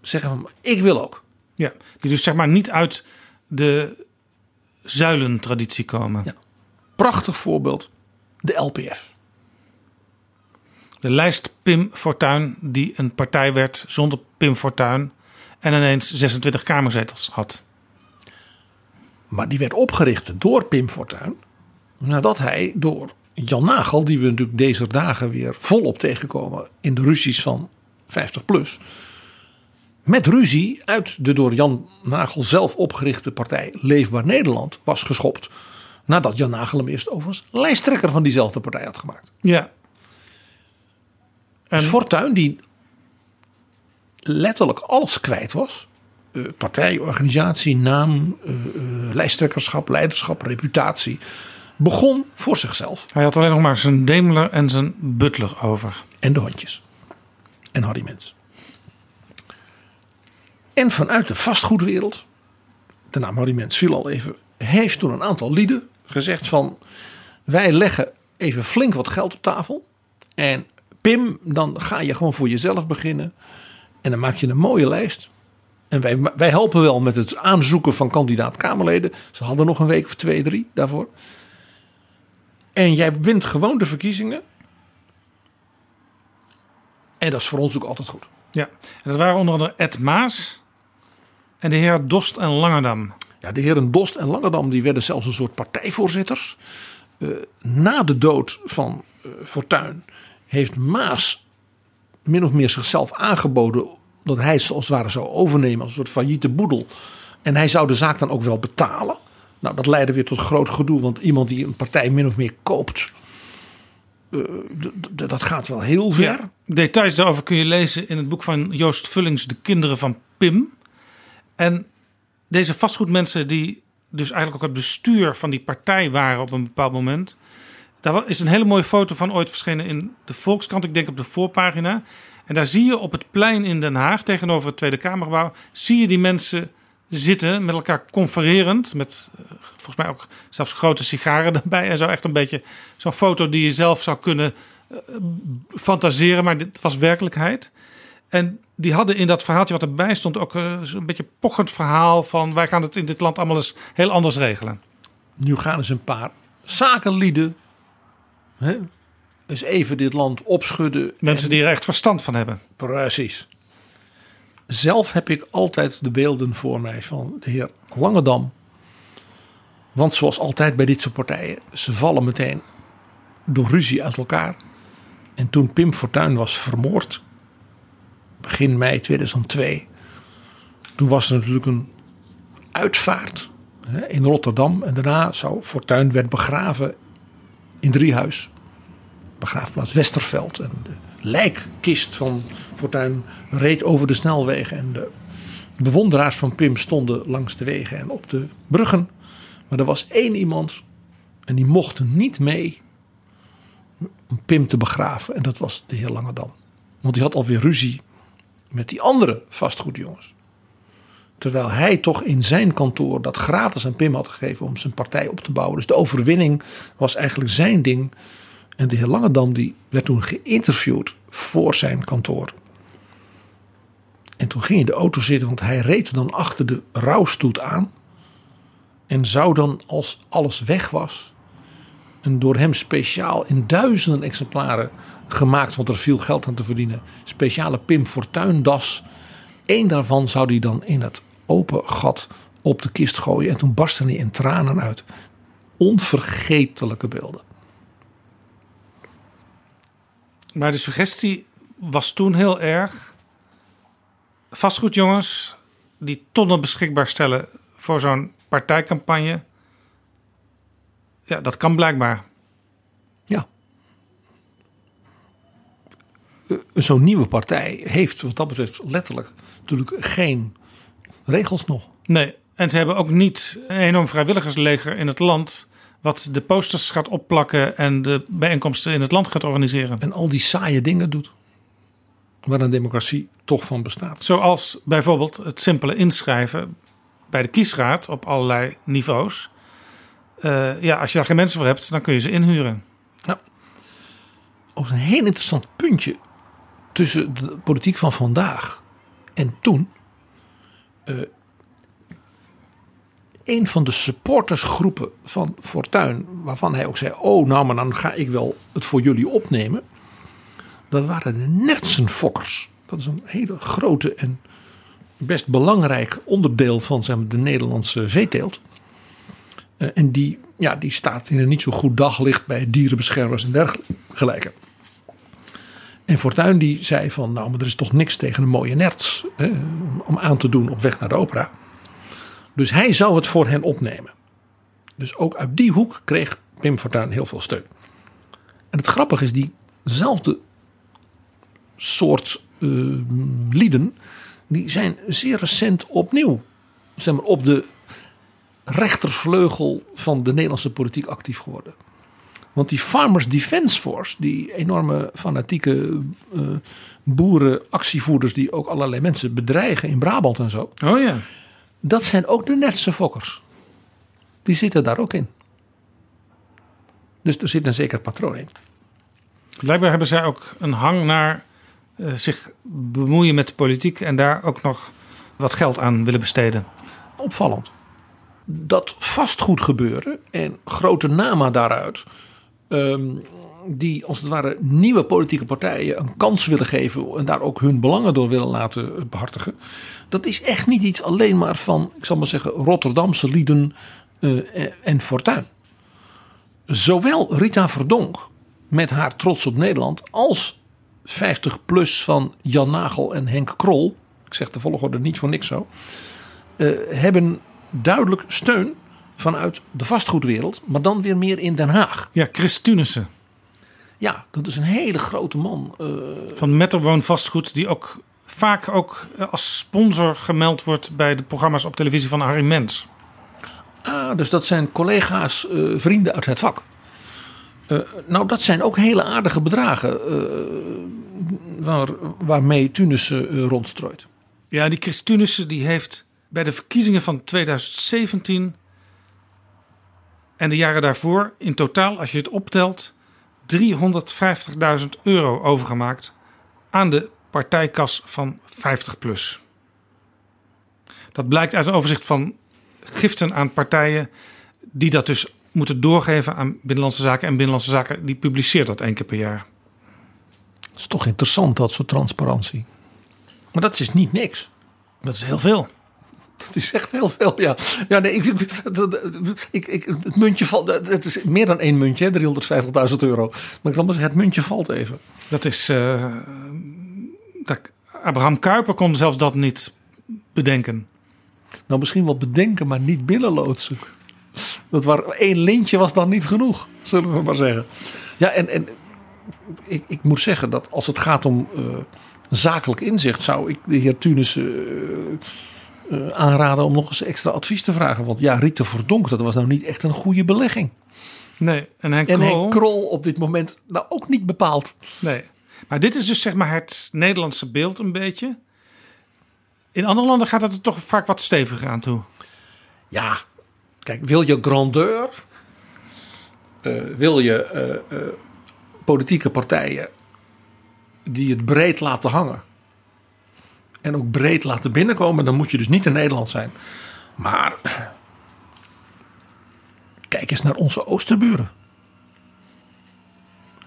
zeggen van. Ik wil ook. Ja, die dus zeg maar niet uit de zuilentraditie komen. Ja. Prachtig voorbeeld. De LPF. De lijst Pim Fortuyn, die een partij werd zonder Pim Fortuyn en ineens 26 kamerzetels had. Maar die werd opgericht door Pim Fortuyn. Nadat hij door Jan Nagel, die we natuurlijk deze dagen weer volop tegenkomen in de ruzies van 50 plus. Met ruzie uit de door Jan Nagel zelf opgerichte partij Leefbaar Nederland was geschopt. Nadat Jan Nagel hem eerst overigens lijsttrekker van diezelfde partij had gemaakt. Ja. Dus Fortuyn die letterlijk alles kwijt was. Eh, partij, organisatie, naam, eh, eh, lijsttrekkerschap, leiderschap, reputatie. Begon voor zichzelf. Hij had alleen nog maar zijn Daimler en zijn Butler over. En de hondjes. En Harry Mens. En vanuit de vastgoedwereld, de naam Harry Mens viel al even, heeft toen een aantal lieden gezegd van wij leggen even flink wat geld op tafel. En Pim, dan ga je gewoon voor jezelf beginnen. En dan maak je een mooie lijst. En wij, wij helpen wel met het aanzoeken van kandidaat Kamerleden. Ze hadden nog een week of twee, drie daarvoor. En jij wint gewoon de verkiezingen. En dat is voor ons ook altijd goed. Ja, en dat waren onder andere Ed Maas en de heer Dost en Langerdam. Ja, de heren Dost en Langerdam die werden zelfs een soort partijvoorzitters. Eh, na de dood van eh Fortuyn heeft Maas min of meer zichzelf aangeboden dat hij zoals het ware zou overnemen als een soort failliete boedel. En hij zou de zaak dan ook wel betalen. Nou, dat leidde weer tot groot gedoe, want iemand die een partij min of meer koopt, eh, dat gaat wel heel ver. Ja, details daarover kun je lezen in het boek van Joost Vullings, De Kinderen van Pim. En deze vastgoedmensen die dus eigenlijk ook het bestuur van die partij waren op een bepaald moment. Daar is een hele mooie foto van ooit verschenen in de Volkskrant, ik denk op de voorpagina. En daar zie je op het plein in Den Haag, tegenover het Tweede Kamergebouw, zie je die mensen zitten met elkaar confererend. Met eh, volgens mij ook zelfs grote sigaren erbij. En zo echt een beetje zo'n foto die je zelf zou kunnen eh, fantaseren, maar dit was werkelijkheid. En die hadden in dat verhaaltje wat erbij stond ook eh, zo'n beetje pochend verhaal van wij gaan het in dit land allemaal eens heel anders regelen. Nu gaan eens een paar zakenlieden hè, eens even dit land opschudden. Mensen die er echt verstand van hebben. Precies. Zelf heb ik altijd de beelden voor mij van de heer Langedam. Want zoals altijd bij dit soort partijen, ze vallen meteen door ruzie uit elkaar. En toen Pim Fortuyn was vermoord, begin mei 2002, toen was er natuurlijk een uitvaart in Rotterdam. En daarna zou Fortuyn werd begraven in Driehuis, begraafplaats Westerveld. En de lijkkist van Fortuyn reed over de snelwegen. En de bewonderaars van Pim stonden langs de wegen en op de bruggen. Maar er was één iemand en die mocht niet mee om Pim te begraven. En dat was de heer Langedam. Want die had alweer ruzie met die andere vastgoedjongens. Terwijl hij toch in zijn kantoor dat gratis aan Pim had gegeven om zijn partij op te bouwen. Dus de overwinning was eigenlijk zijn ding. En de heer Langedam die werd toen geïnterviewd voor zijn kantoor. En toen ging in de auto zitten, want hij reed dan achter de rouwstoet aan. En zou dan, als alles weg was, een door hem speciaal in duizenden exemplaren gemaakt, want er viel geld aan te verdienen, speciale Pim Fortuyn das. Eén daarvan zou hij dan in het open gat op de kist gooien. En toen barstte hij in tranen uit. Onvergetelijke beelden. Maar de suggestie was toen heel erg. Vastgoedjongens die tonnen beschikbaar stellen voor zo'n partijcampagne. Ja, dat kan blijkbaar. Ja. Eh, zo'n nieuwe partij heeft wat dat betreft letterlijk natuurlijk geen regels nog. Nee, en ze hebben ook niet een enorm vrijwilligersleger in het land wat de posters gaat opplakken en de bijeenkomsten in het land gaat organiseren. En al die saaie dingen doet. Waar een democratie toch van bestaat. Zoals bijvoorbeeld het simpele inschrijven bij de kiesraad op allerlei niveaus. Eh, ja, als je daar geen mensen voor hebt, dan kun je ze inhuren. Ook een heel interessant puntje tussen de politiek van vandaag en toen. Eh, een van de supportersgroepen van Fortuyn, waarvan hij ook zei: Oh, nou, maar dan ga ik wel het voor jullie opnemen. Dat waren de Nertsenfokkers. Dat is een hele grote en best belangrijk onderdeel van zeg maar, de Nederlandse veeteelt. Eh, en die, ja, die staat in een niet zo goed daglicht bij dierenbeschermers en dergelijke. En Fortuyn die zei van, nou, maar er is toch niks tegen een mooie nerts om aan te doen op weg naar de opera. Dus hij zou het voor hen opnemen. Dus ook uit die hoek kreeg Pim Fortuyn heel veel steun. En het grappige is, diezelfde soort eh, lieden, die zijn zeer recent opnieuw zeg maar, op de rechtervleugel van de Nederlandse politiek actief geworden. Want die Farmers Defence Force, die enorme fanatieke eh boerenactievoerders die ook allerlei mensen bedreigen in Brabant en zo. Oh ja. Dat zijn ook de Nertse fokkers. Die zitten daar ook in. Dus er zit een zeker patroon in. Blijkbaar hebben zij ook een hang naar eh, zich bemoeien met de politiek en daar ook nog wat geld aan willen besteden. Opvallend. Dat vastgoed gebeuren en grote namen daaruit. ehm, die als het ware nieuwe politieke partijen een kans willen geven. en daar ook hun belangen door willen laten behartigen. Dat is echt niet iets alleen maar van, ik zal maar zeggen, Rotterdamse lieden eh, en Fortuin. Zowel Rita Verdonk met haar trots op Nederland. als 50 plus van Jan Nagel en Henk Krol. Ik zeg de volgorde niet voor niks zo. eh, hebben duidelijk steun vanuit de vastgoedwereld, maar dan weer meer in Den Haag. Ja, Chris Tunissen. Ja, dat is een hele grote man. eh, Van Metterwoon Vastgoed, die ook vaak ook eh, als sponsor gemeld wordt bij de programma's op televisie van Harry Mens. ah, dus dat zijn collega's, eh, vrienden uit het vak. Eh, nou, dat zijn ook hele aardige bedragen waar, waarmee Tunissen rondstrooit. Ja, die Chris Tunissen die heeft bij de verkiezingen van 2017 en de jaren daarvoor in totaal, als je het optelt, 350.000 euro overgemaakt aan de partijkas van 50plus. Dat blijkt uit een overzicht van giften aan partijen die dat dus moeten doorgeven aan Binnenlandse Zaken. En Binnenlandse Zaken die publiceert dat één keer per jaar. Dat is toch interessant, dat soort transparantie. Maar dat is niet niks. Dat is heel veel. Dat is echt heel veel, ja. ja nee, ik, ik, het muntje valt. Het is meer dan één muntje, hè, 350.000 euro. Maar ik zal maar zeggen, het muntje valt even. Dat is. eh, dat, Abraham Kuyper kon zelfs dat niet bedenken. Nou, misschien wel bedenken, maar niet binnenloodsen. Dat waar één lintje was dan niet genoeg, zullen we maar zeggen. Ja, en, en ik, ik moet zeggen dat als het gaat om eh, zakelijk inzicht, zou ik de heer Tunis eh, eh, aanraden om nog eens extra advies te vragen. Want ja, Rita Verdonk, dat was nou niet echt een goede belegging. Nee, en Henk En Krol. Henk Krol op dit moment nou ook niet bepaald. Nee. Maar dit is dus zeg maar het Nederlandse beeld een beetje. In andere landen gaat het er toch vaak wat steviger aan toe. Ja, kijk, wil je grandeur? eh, wil je eh, eh, politieke partijen die het breed laten hangen? En ook breed laten binnenkomen, dan moet je dus niet in Nederland zijn. Maar kijk eens naar onze oosterburen.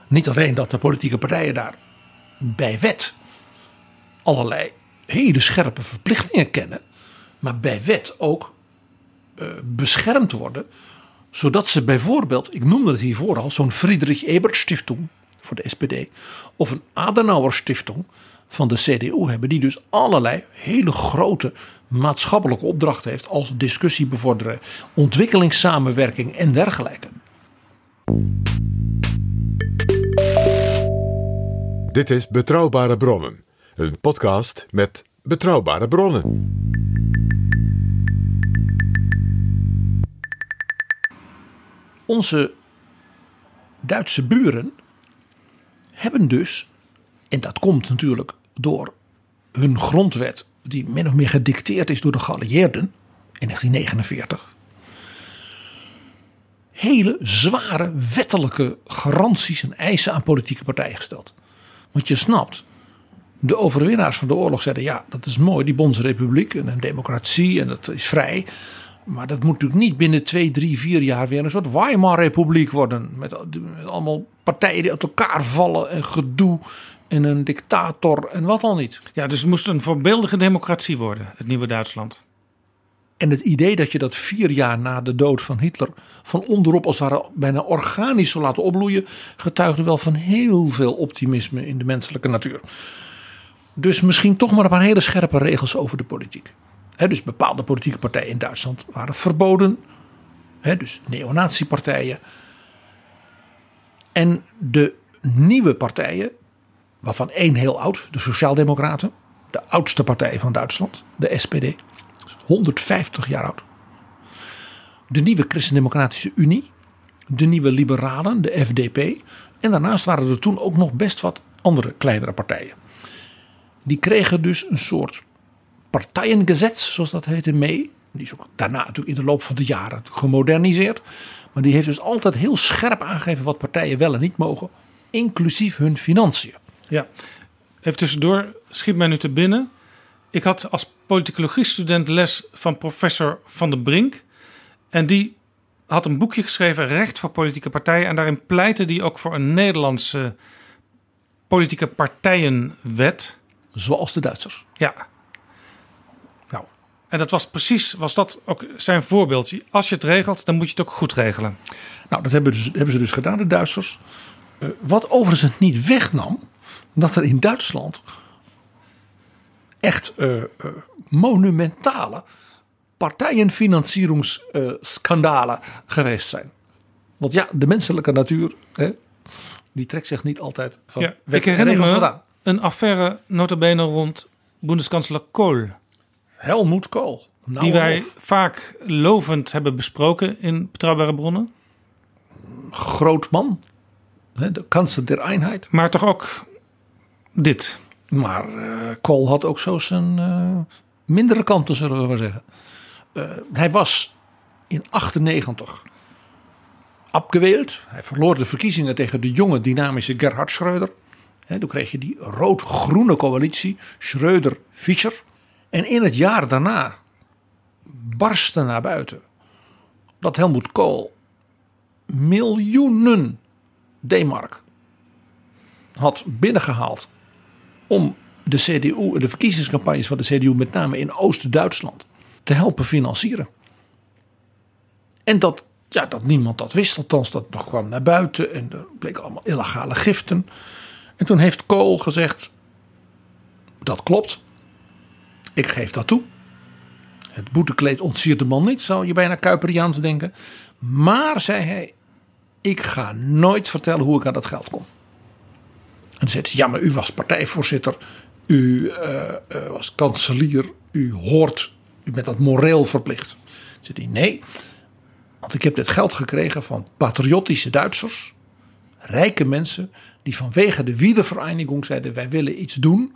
Niet alleen dat de politieke partijen daar bij wet allerlei hele scherpe verplichtingen kennen, maar bij wet ook eh, beschermd worden, zodat ze bijvoorbeeld, ik noemde het hiervoor al, zo'n Friedrich Ebert Stiftung voor de SPD of een Adenauer Stiftung van de CDU hebben, die dus allerlei hele grote maatschappelijke opdrachten heeft als discussie bevorderen, ontwikkelingssamenwerking en dergelijke. Dit is Betrouwbare Bronnen, een podcast met betrouwbare bronnen. Onze Duitse buren hebben dus, en dat komt natuurlijk door hun grondwet, die min of meer gedicteerd is door de geallieerden in 1949, hele zware wettelijke garanties en eisen aan politieke partijen gesteld. Want je snapt, de overwinnaars van de oorlog zeiden: ja, dat is mooi, die Bondsrepubliek en een democratie en dat is vrij. Maar dat moet natuurlijk niet binnen twee, drie, vier jaar weer een soort Weimar-republiek worden. Met, met allemaal partijen die uit elkaar vallen en gedoe en een dictator en wat al niet. Ja, dus het moest een voorbeeldige democratie worden, het nieuwe Duitsland. En het idee dat je dat vier jaar na de dood van Hitler van onderop als het ware bijna organisch zou laten opbloeien, getuigde wel van heel veel optimisme in de menselijke natuur. Dus misschien toch maar een paar hele scherpe regels over de politiek. Dus bepaalde politieke partijen in Duitsland waren verboden. He, dus neonatiepartijen. En de nieuwe partijen, waarvan één heel oud, de Sociaaldemocraten, de oudste partij van Duitsland, de SPD, 150 jaar oud. De nieuwe Christendemocratische Unie, de nieuwe Liberalen, de FDP. En daarnaast waren er toen ook nog best wat andere kleinere partijen. Die kregen dus een soort partijengezet, zoals dat heette, mee. Die is ook daarna natuurlijk in de loop van de jaren gemoderniseerd. Maar die heeft dus altijd heel scherp aangegeven wat partijen wel en niet mogen. Inclusief hun financiën. Ja, even tussendoor, schiet mij nu te binnen. Ik had als politicologie-student les van professor Van der Brink. En die had een boekje geschreven, Recht voor politieke partijen. En daarin pleitte die ook voor een Nederlandse politieke partijenwet. Zoals de Duitsers. Ja. Nou. En dat was precies, was dat ook zijn voorbeeldje. Als je het regelt, dan moet je het ook goed regelen. Nou, dat hebben, dus, hebben ze dus gedaan, de Duitsers. Uh, wat overigens het niet wegnam, dat er in Duitsland echt uh, uh, monumentale partijenfinancieringsschandalen geweest zijn. Want ja, de menselijke natuur, hè, die trekt zich niet altijd van ja, ik herinner me vandaan. een affaire notabene rond Bundeskanzler Kohl. Helmoet Kohl. Nou die wij of. vaak lovend hebben besproken in Betrouwbare Bronnen. Groot man. De kansler der eenheid. Maar toch ook dit. Maar uh, had ook zo zijn uh, mindere kanten, zullen we maar zeggen. Uh, hij was in 98 abgeweeld. Hij verloor de verkiezingen tegen de jonge dynamische Gerhard Schreuder. He, toen kreeg je die rood-groene coalitie, Schreuder-Fischer. En in het jaar daarna barstte naar buiten dat Helmut Kohl miljoenen D-mark had binnengehaald om de CDU de verkiezingscampagnes van de CDU, met name in Oost-Duitsland, te helpen financieren. En dat, ja, dat niemand dat wist, althans dat kwam naar buiten en er bleken allemaal illegale giften. En toen heeft Kool gezegd: Dat klopt, ik geef dat toe. Het boetekleed ontsiert de man niet, zou je bijna Kuiperiaans denken. Maar, zei hij, ik ga nooit vertellen hoe ik aan dat geld kom. En zegt ze, ja, maar u was partijvoorzitter, u uh, uh, was kanselier, u hoort, u bent dat moreel verplicht. Hij, nee, want ik heb dit geld gekregen van patriotische Duitsers, rijke mensen, die vanwege de Wiedervereinigung zeiden, wij willen iets doen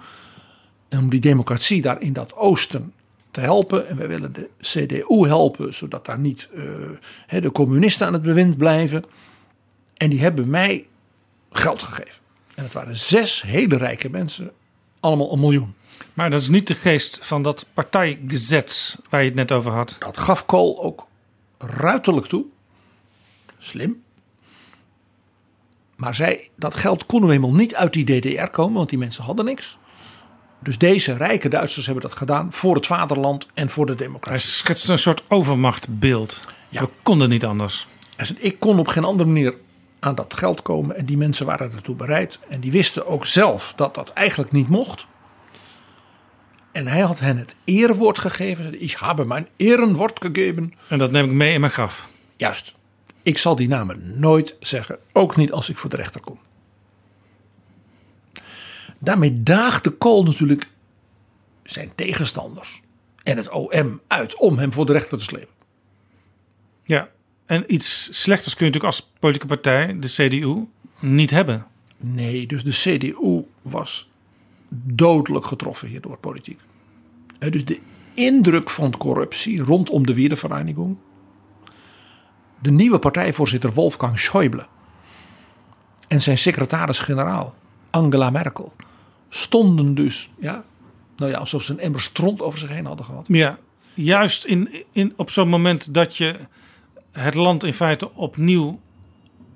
om die democratie daar in dat oosten te helpen. En wij willen de CDU helpen, zodat daar niet uh, de communisten aan het bewind blijven. En die hebben mij geld gegeven. En het waren zes hele rijke mensen, allemaal een miljoen. Maar dat is niet de geest van dat partijgezet waar je het net over had. Dat gaf Kool ook ruiterlijk toe. Slim. Maar zij, dat geld kon nu helemaal niet uit die DDR komen, want die mensen hadden niks. Dus deze rijke Duitsers hebben dat gedaan voor het vaderland en voor de democratie. Hij schetst een soort overmachtbeeld. Ja. We konden niet anders. Ik kon op geen andere manier aan dat geld komen. En die mensen waren ertoe bereid. En die wisten ook zelf dat dat eigenlijk niet mocht. En hij had hen het erewoord gegeven. Ik heb mijn erewoord gegeven. En dat neem ik mee in mijn graf. Juist. Ik zal die namen nooit zeggen. Ook niet als ik voor de rechter kom. Daarmee daagde Kool natuurlijk zijn tegenstanders en het OM uit om hem voor de rechter te slepen. En iets slechters kun je natuurlijk als politieke partij, de CDU, niet hebben. Nee, dus de CDU was dodelijk getroffen hier door politiek. Dus de indruk van corruptie rondom de Wiedervereinigung. De nieuwe partijvoorzitter Wolfgang Schäuble en zijn secretaris-generaal Angela Merkel stonden dus, ja, nou ja, alsof ze een emmer stront over zich heen hadden gehad. Ja, juist in, in, op zo'n moment dat je het land in feite opnieuw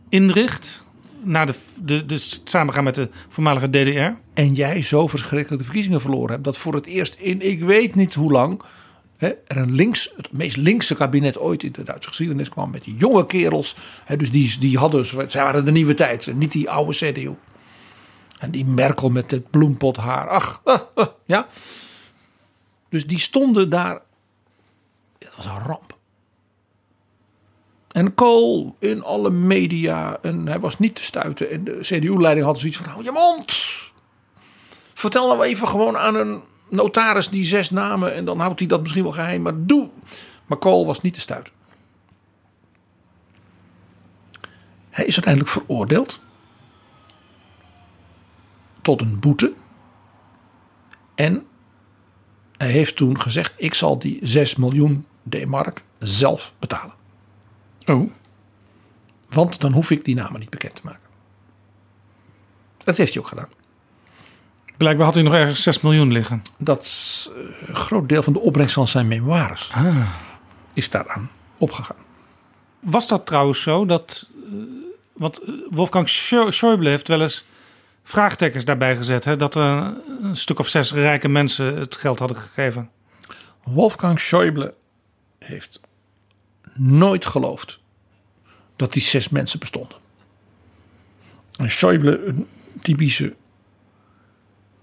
inricht. Na de, de, de samengaan met de voormalige DDR. En jij zo verschrikkelijk de verkiezingen verloren hebt. Dat voor het eerst in ik weet niet hoe lang. Er een links, het meest linkse kabinet ooit in de Duitse geschiedenis kwam. Met die jonge kerels. Hè, dus die, die hadden, zij waren de nieuwe tijd. Niet die oude CDU. En die Merkel met het bloempot haar. Ach, ah, ah, ja. Dus die stonden daar. Het was een ramp. En Kool in alle media. En hij was niet te stuiten. En de CDU-leiding had zoiets van: hou je mond. Vertel nou even gewoon aan een notaris die zes namen. En dan houdt hij dat misschien wel geheim. Maar doe. Maar Kool was niet te stuiten. Hij is uiteindelijk veroordeeld. Tot een boete. En hij heeft toen gezegd: ik zal die 6 miljoen D-mark zelf betalen. Oh. Want dan hoef ik die namen niet bekend te maken. Dat heeft hij ook gedaan. Blijkbaar had hij nog ergens 6 miljoen liggen. Dat is, eh, een groot deel van de opbrengst van zijn memoires is daaraan opgegaan. Was dat trouwens zo dat. eh, want eh, Wolfgang Schä- Schäuble heeft wel eens vraagtekens daarbij gezet. Hè, dat er een stuk of zes rijke mensen het geld hadden gegeven. Wolfgang Schäuble heeft nooit geloofd dat die zes mensen bestonden. En Schäuble, een typische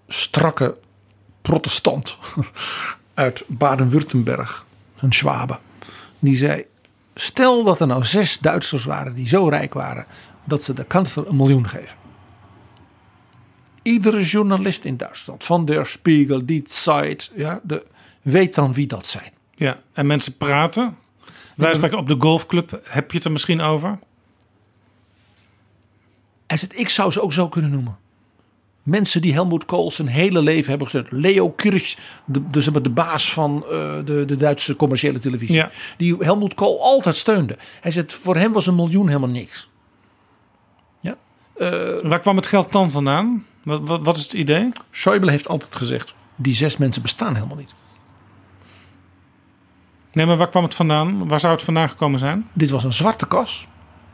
strakke protestant uit Baden-Württemberg, een Schwabe, die zei: Stel dat er nou zes Duitsers waren die zo rijk waren dat ze de kanselier een miljoen geven. Iedere journalist in Duitsland, van Der Spiegel, Die Zeit, ja, de, weet dan wie dat zijn. Ja, en mensen praten. Wij spreken op de golfclub. Heb je het er misschien over? Hij zegt, ik zou ze ook zo kunnen noemen. Mensen die Helmoet Kool zijn hele leven hebben gesteund. Leo Kirch, de, maar de baas van eh, de, de Duitse commerciële televisie. Ja. Die Helmoet Kool altijd steunde. Hij zegt, voor hem was een miljoen helemaal niks. Ja? Eh, Waar kwam het geld dan vandaan? Wat, wat, wat is het idee? Schäuble heeft altijd gezegd, die zes mensen bestaan helemaal niet. Nee, maar waar kwam het vandaan? Waar zou het vandaan gekomen zijn? Dit was een zwarte kas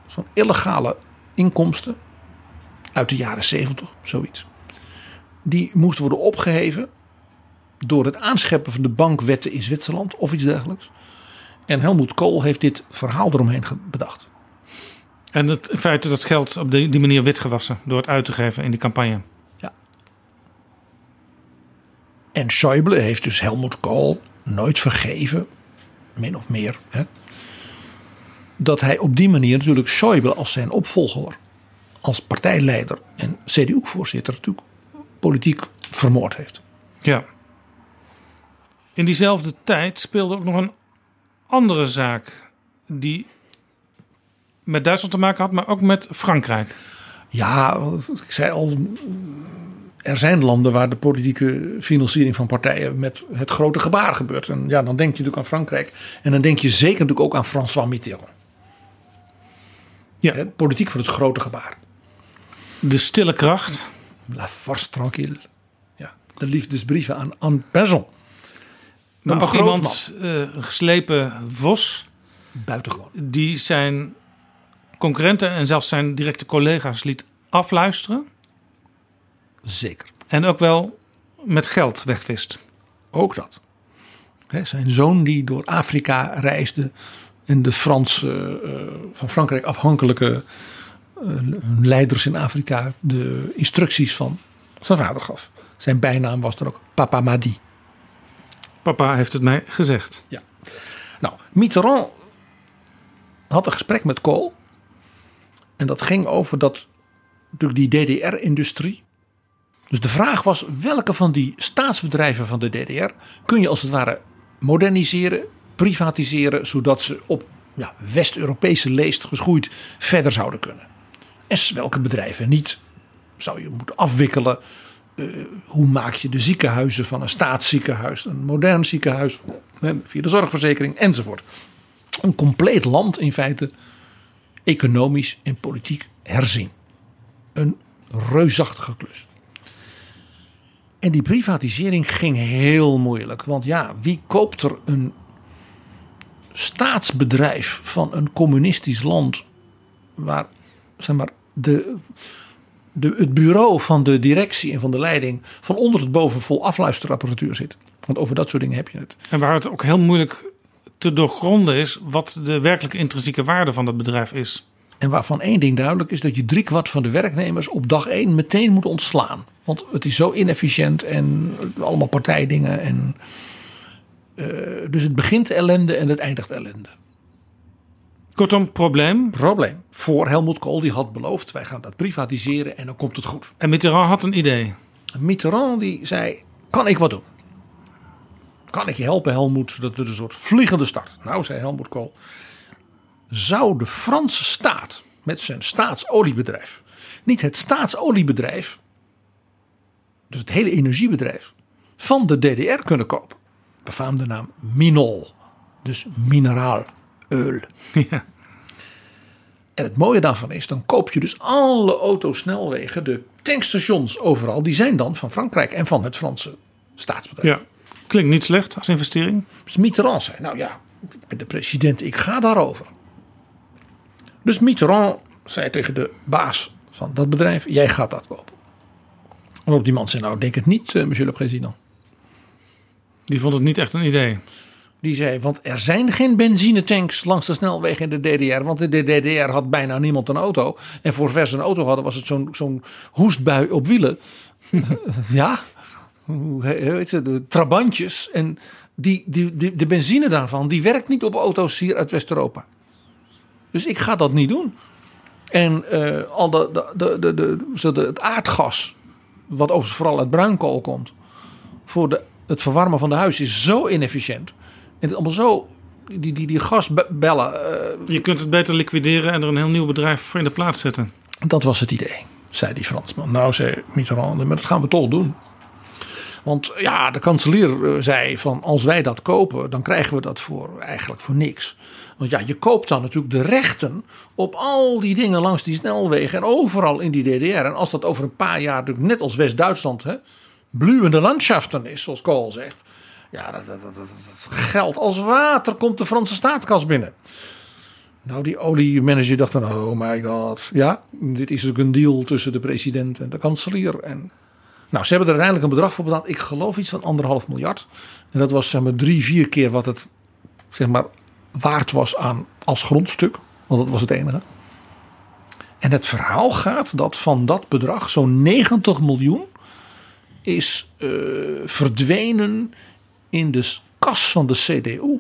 van illegale inkomsten uit de jaren 70, zoiets. Die moest worden opgeheven door het aanscheppen van de bankwetten in Zwitserland of iets dergelijks. En Helmoet Kool heeft dit verhaal eromheen bedacht. En het in feite dat geld op die, manier witgewassen door het uit te geven in die campagne. En Schäuble heeft dus Helmoet Kool nooit vergeven, min of meer, hè, dat hij op die manier natuurlijk Schäuble als zijn opvolger, als partijleider en CDU-voorzitter natuurlijk politiek vermoord heeft. Ja. In diezelfde tijd speelde ook nog een andere zaak die met Duitsland te maken had, maar ook met Frankrijk. Ja, ik zei al, er zijn landen waar de politieke financiering van partijen met het grote gebaar gebeurt. En ja, dan denk je natuurlijk aan Frankrijk. En dan denk je zeker natuurlijk ook aan François Mitterrand. Ja. Politiek voor het grote gebaar. De stille kracht. La force tranquille. Ja, de liefdesbrieven aan Anne ook groot iemand, eh, een geslepen vos, Buitengewoon. die zijn concurrenten en zelfs zijn directe collega's liet afluisteren. Zeker. En ook wel met geld wegwist. Ook dat. Zijn zoon die door Afrika reisde. En de Franse, eh, van Frankrijk afhankelijke eh, leiders in Afrika de instructies van zijn vader gaf. Zijn bijnaam was dan ook Papa Madi. Papa heeft het mij gezegd. Ja. Nou, Mitterrand had een gesprek met Kool. En dat ging over dat natuurlijk die DDR-industrie. Dus de vraag was: welke van die staatsbedrijven van de DDR kun je als het ware moderniseren, privatiseren, zodat ze op ja, West-Europese leest geschoeid verder zouden kunnen? En welke bedrijven niet? Zou je moeten afwikkelen? Uh, hoe maak je de ziekenhuizen van een staatsziekenhuis, een modern ziekenhuis, via de zorgverzekering enzovoort? Een compleet land in feite economisch en politiek herzien. Een reusachtige klus. En die privatisering ging heel moeilijk. Want ja, wie koopt er een staatsbedrijf van een communistisch land waar zeg maar, de, de, het bureau van de directie en van de leiding van onder het boven vol afluisterapparatuur zit. Want over dat soort dingen heb je het. En waar het ook heel moeilijk te doorgronden is wat de werkelijke intrinsieke waarde van dat bedrijf is. En waarvan één ding duidelijk is dat je driekwart van de werknemers op dag één meteen moet ontslaan. Want het is zo inefficiënt en allemaal partijdingen. En, uh, dus het begint ellende en het eindigt ellende. Kortom, probleem. Probleem. Voor Helmut Kool, die had beloofd: wij gaan dat privatiseren en dan komt het goed. En Mitterrand had een idee. Mitterrand die zei: kan ik wat doen? Kan ik je helpen, Helmut, zodat we een soort vliegende start? Nou, zei Helmut Kool zou de Franse staat met zijn staatsoliebedrijf niet het staatsoliebedrijf, dus het hele energiebedrijf, van de DDR kunnen kopen. Befaamde naam Minol, dus mineraal. Ja. En het mooie daarvan is, dan koop je dus alle autosnelwegen, de tankstations overal, die zijn dan van Frankrijk en van het Franse staatsbedrijf. Ja, klinkt niet slecht als investering. Dus Mitterrand zei, nou ja, ik ben de president, ik ga daarover. Dus Mitterrand zei tegen de baas van dat bedrijf: Jij gaat dat kopen. Waarop die man zei: Nou, denk het niet, eh, monsieur le président. Die vond het niet echt een idee. Die zei: Want er zijn geen benzinetanks langs de snelweg in de DDR. Want in de DDR had bijna niemand een auto. En voor vers een auto hadden, was het zo'n zo'n hoestbui op wielen. ja, hoe heet het? De trabantjes. En die, die, die, de benzine daarvan, die werkt niet op auto's hier uit West-Europa. Dus ik ga dat niet doen. En uh, al de, de, de, de, de, het aardgas, wat overigens vooral uit bruinkool komt, voor de, het verwarmen van de huis is zo inefficiënt. En het is allemaal zo, die, die, die gasbellen. Uh, Je kunt het beter liquideren en er een heel nieuw bedrijf voor in de plaats zetten. Dat was het idee, zei die Fransman. Nou, zei Mitterrand, maar dat gaan we toch doen. Want ja, de kanselier eh, zei van als wij dat kopen, dan krijgen we dat voor eigenlijk voor niks. Want ja, je koopt dan natuurlijk de rechten op al die dingen langs die snelwegen en overal in die DDR. En als dat over een paar jaar natuurlijk net als West-Duitsland, bluwende landschaften is, zoals Kool zegt. Ja, dat, dat, dat, dat, geld als water komt de Franse staatskas binnen. Nou, die oliemanager dacht van, oh my god. Ja, dit is natuurlijk een deal tussen de president en de kanselier. En nou, ze hebben er uiteindelijk een bedrag voor betaald. Ik geloof iets van anderhalf miljard. En dat was zeg maar drie, vier keer wat het zeg maar waard was aan als grondstuk. Want dat was het enige. En het verhaal gaat dat van dat bedrag zo'n 90 miljoen is uh, verdwenen in de kas van de CDU.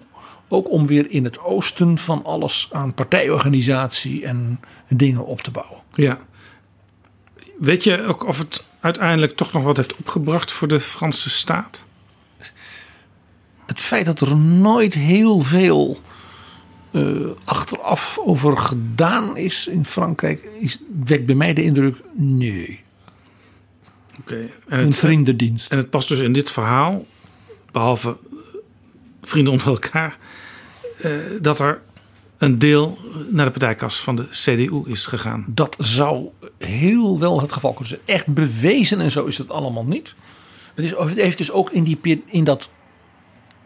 Ook om weer in het oosten van alles aan partijorganisatie en dingen op te bouwen. Ja. Weet je ook of het uiteindelijk toch nog wat heeft opgebracht voor de Franse staat? Het feit dat er nooit heel veel uh, achteraf over gedaan is in Frankrijk, is, wekt bij mij de indruk: nee. Oké. Een vriendendienst. En het past dus in dit verhaal, behalve vrienden onder elkaar, uh, dat er een deel naar de partijkas van de CDU is gegaan. Dat zou heel wel het geval kunnen zijn. Echt bewezen en zo is het allemaal niet. Het, is, het heeft dus ook in, die, in dat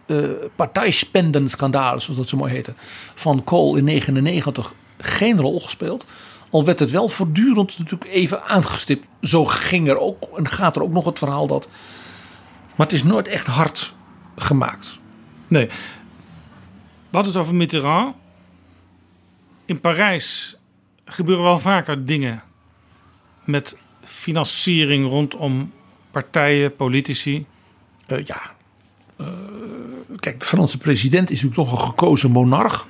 uh, partijspendenschandaal, zoals dat zo mooi heette, van Kool in 1999 geen rol gespeeld. Al werd het wel voortdurend natuurlijk even aangestipt. Zo ging er ook en gaat er ook nog het verhaal dat. Maar het is nooit echt hard gemaakt. Nee. Wat het over Mitterrand in Parijs gebeuren wel vaker dingen met financiering rondom partijen, politici. Uh, ja. Uh, kijk, de Franse president is natuurlijk toch een gekozen monarch.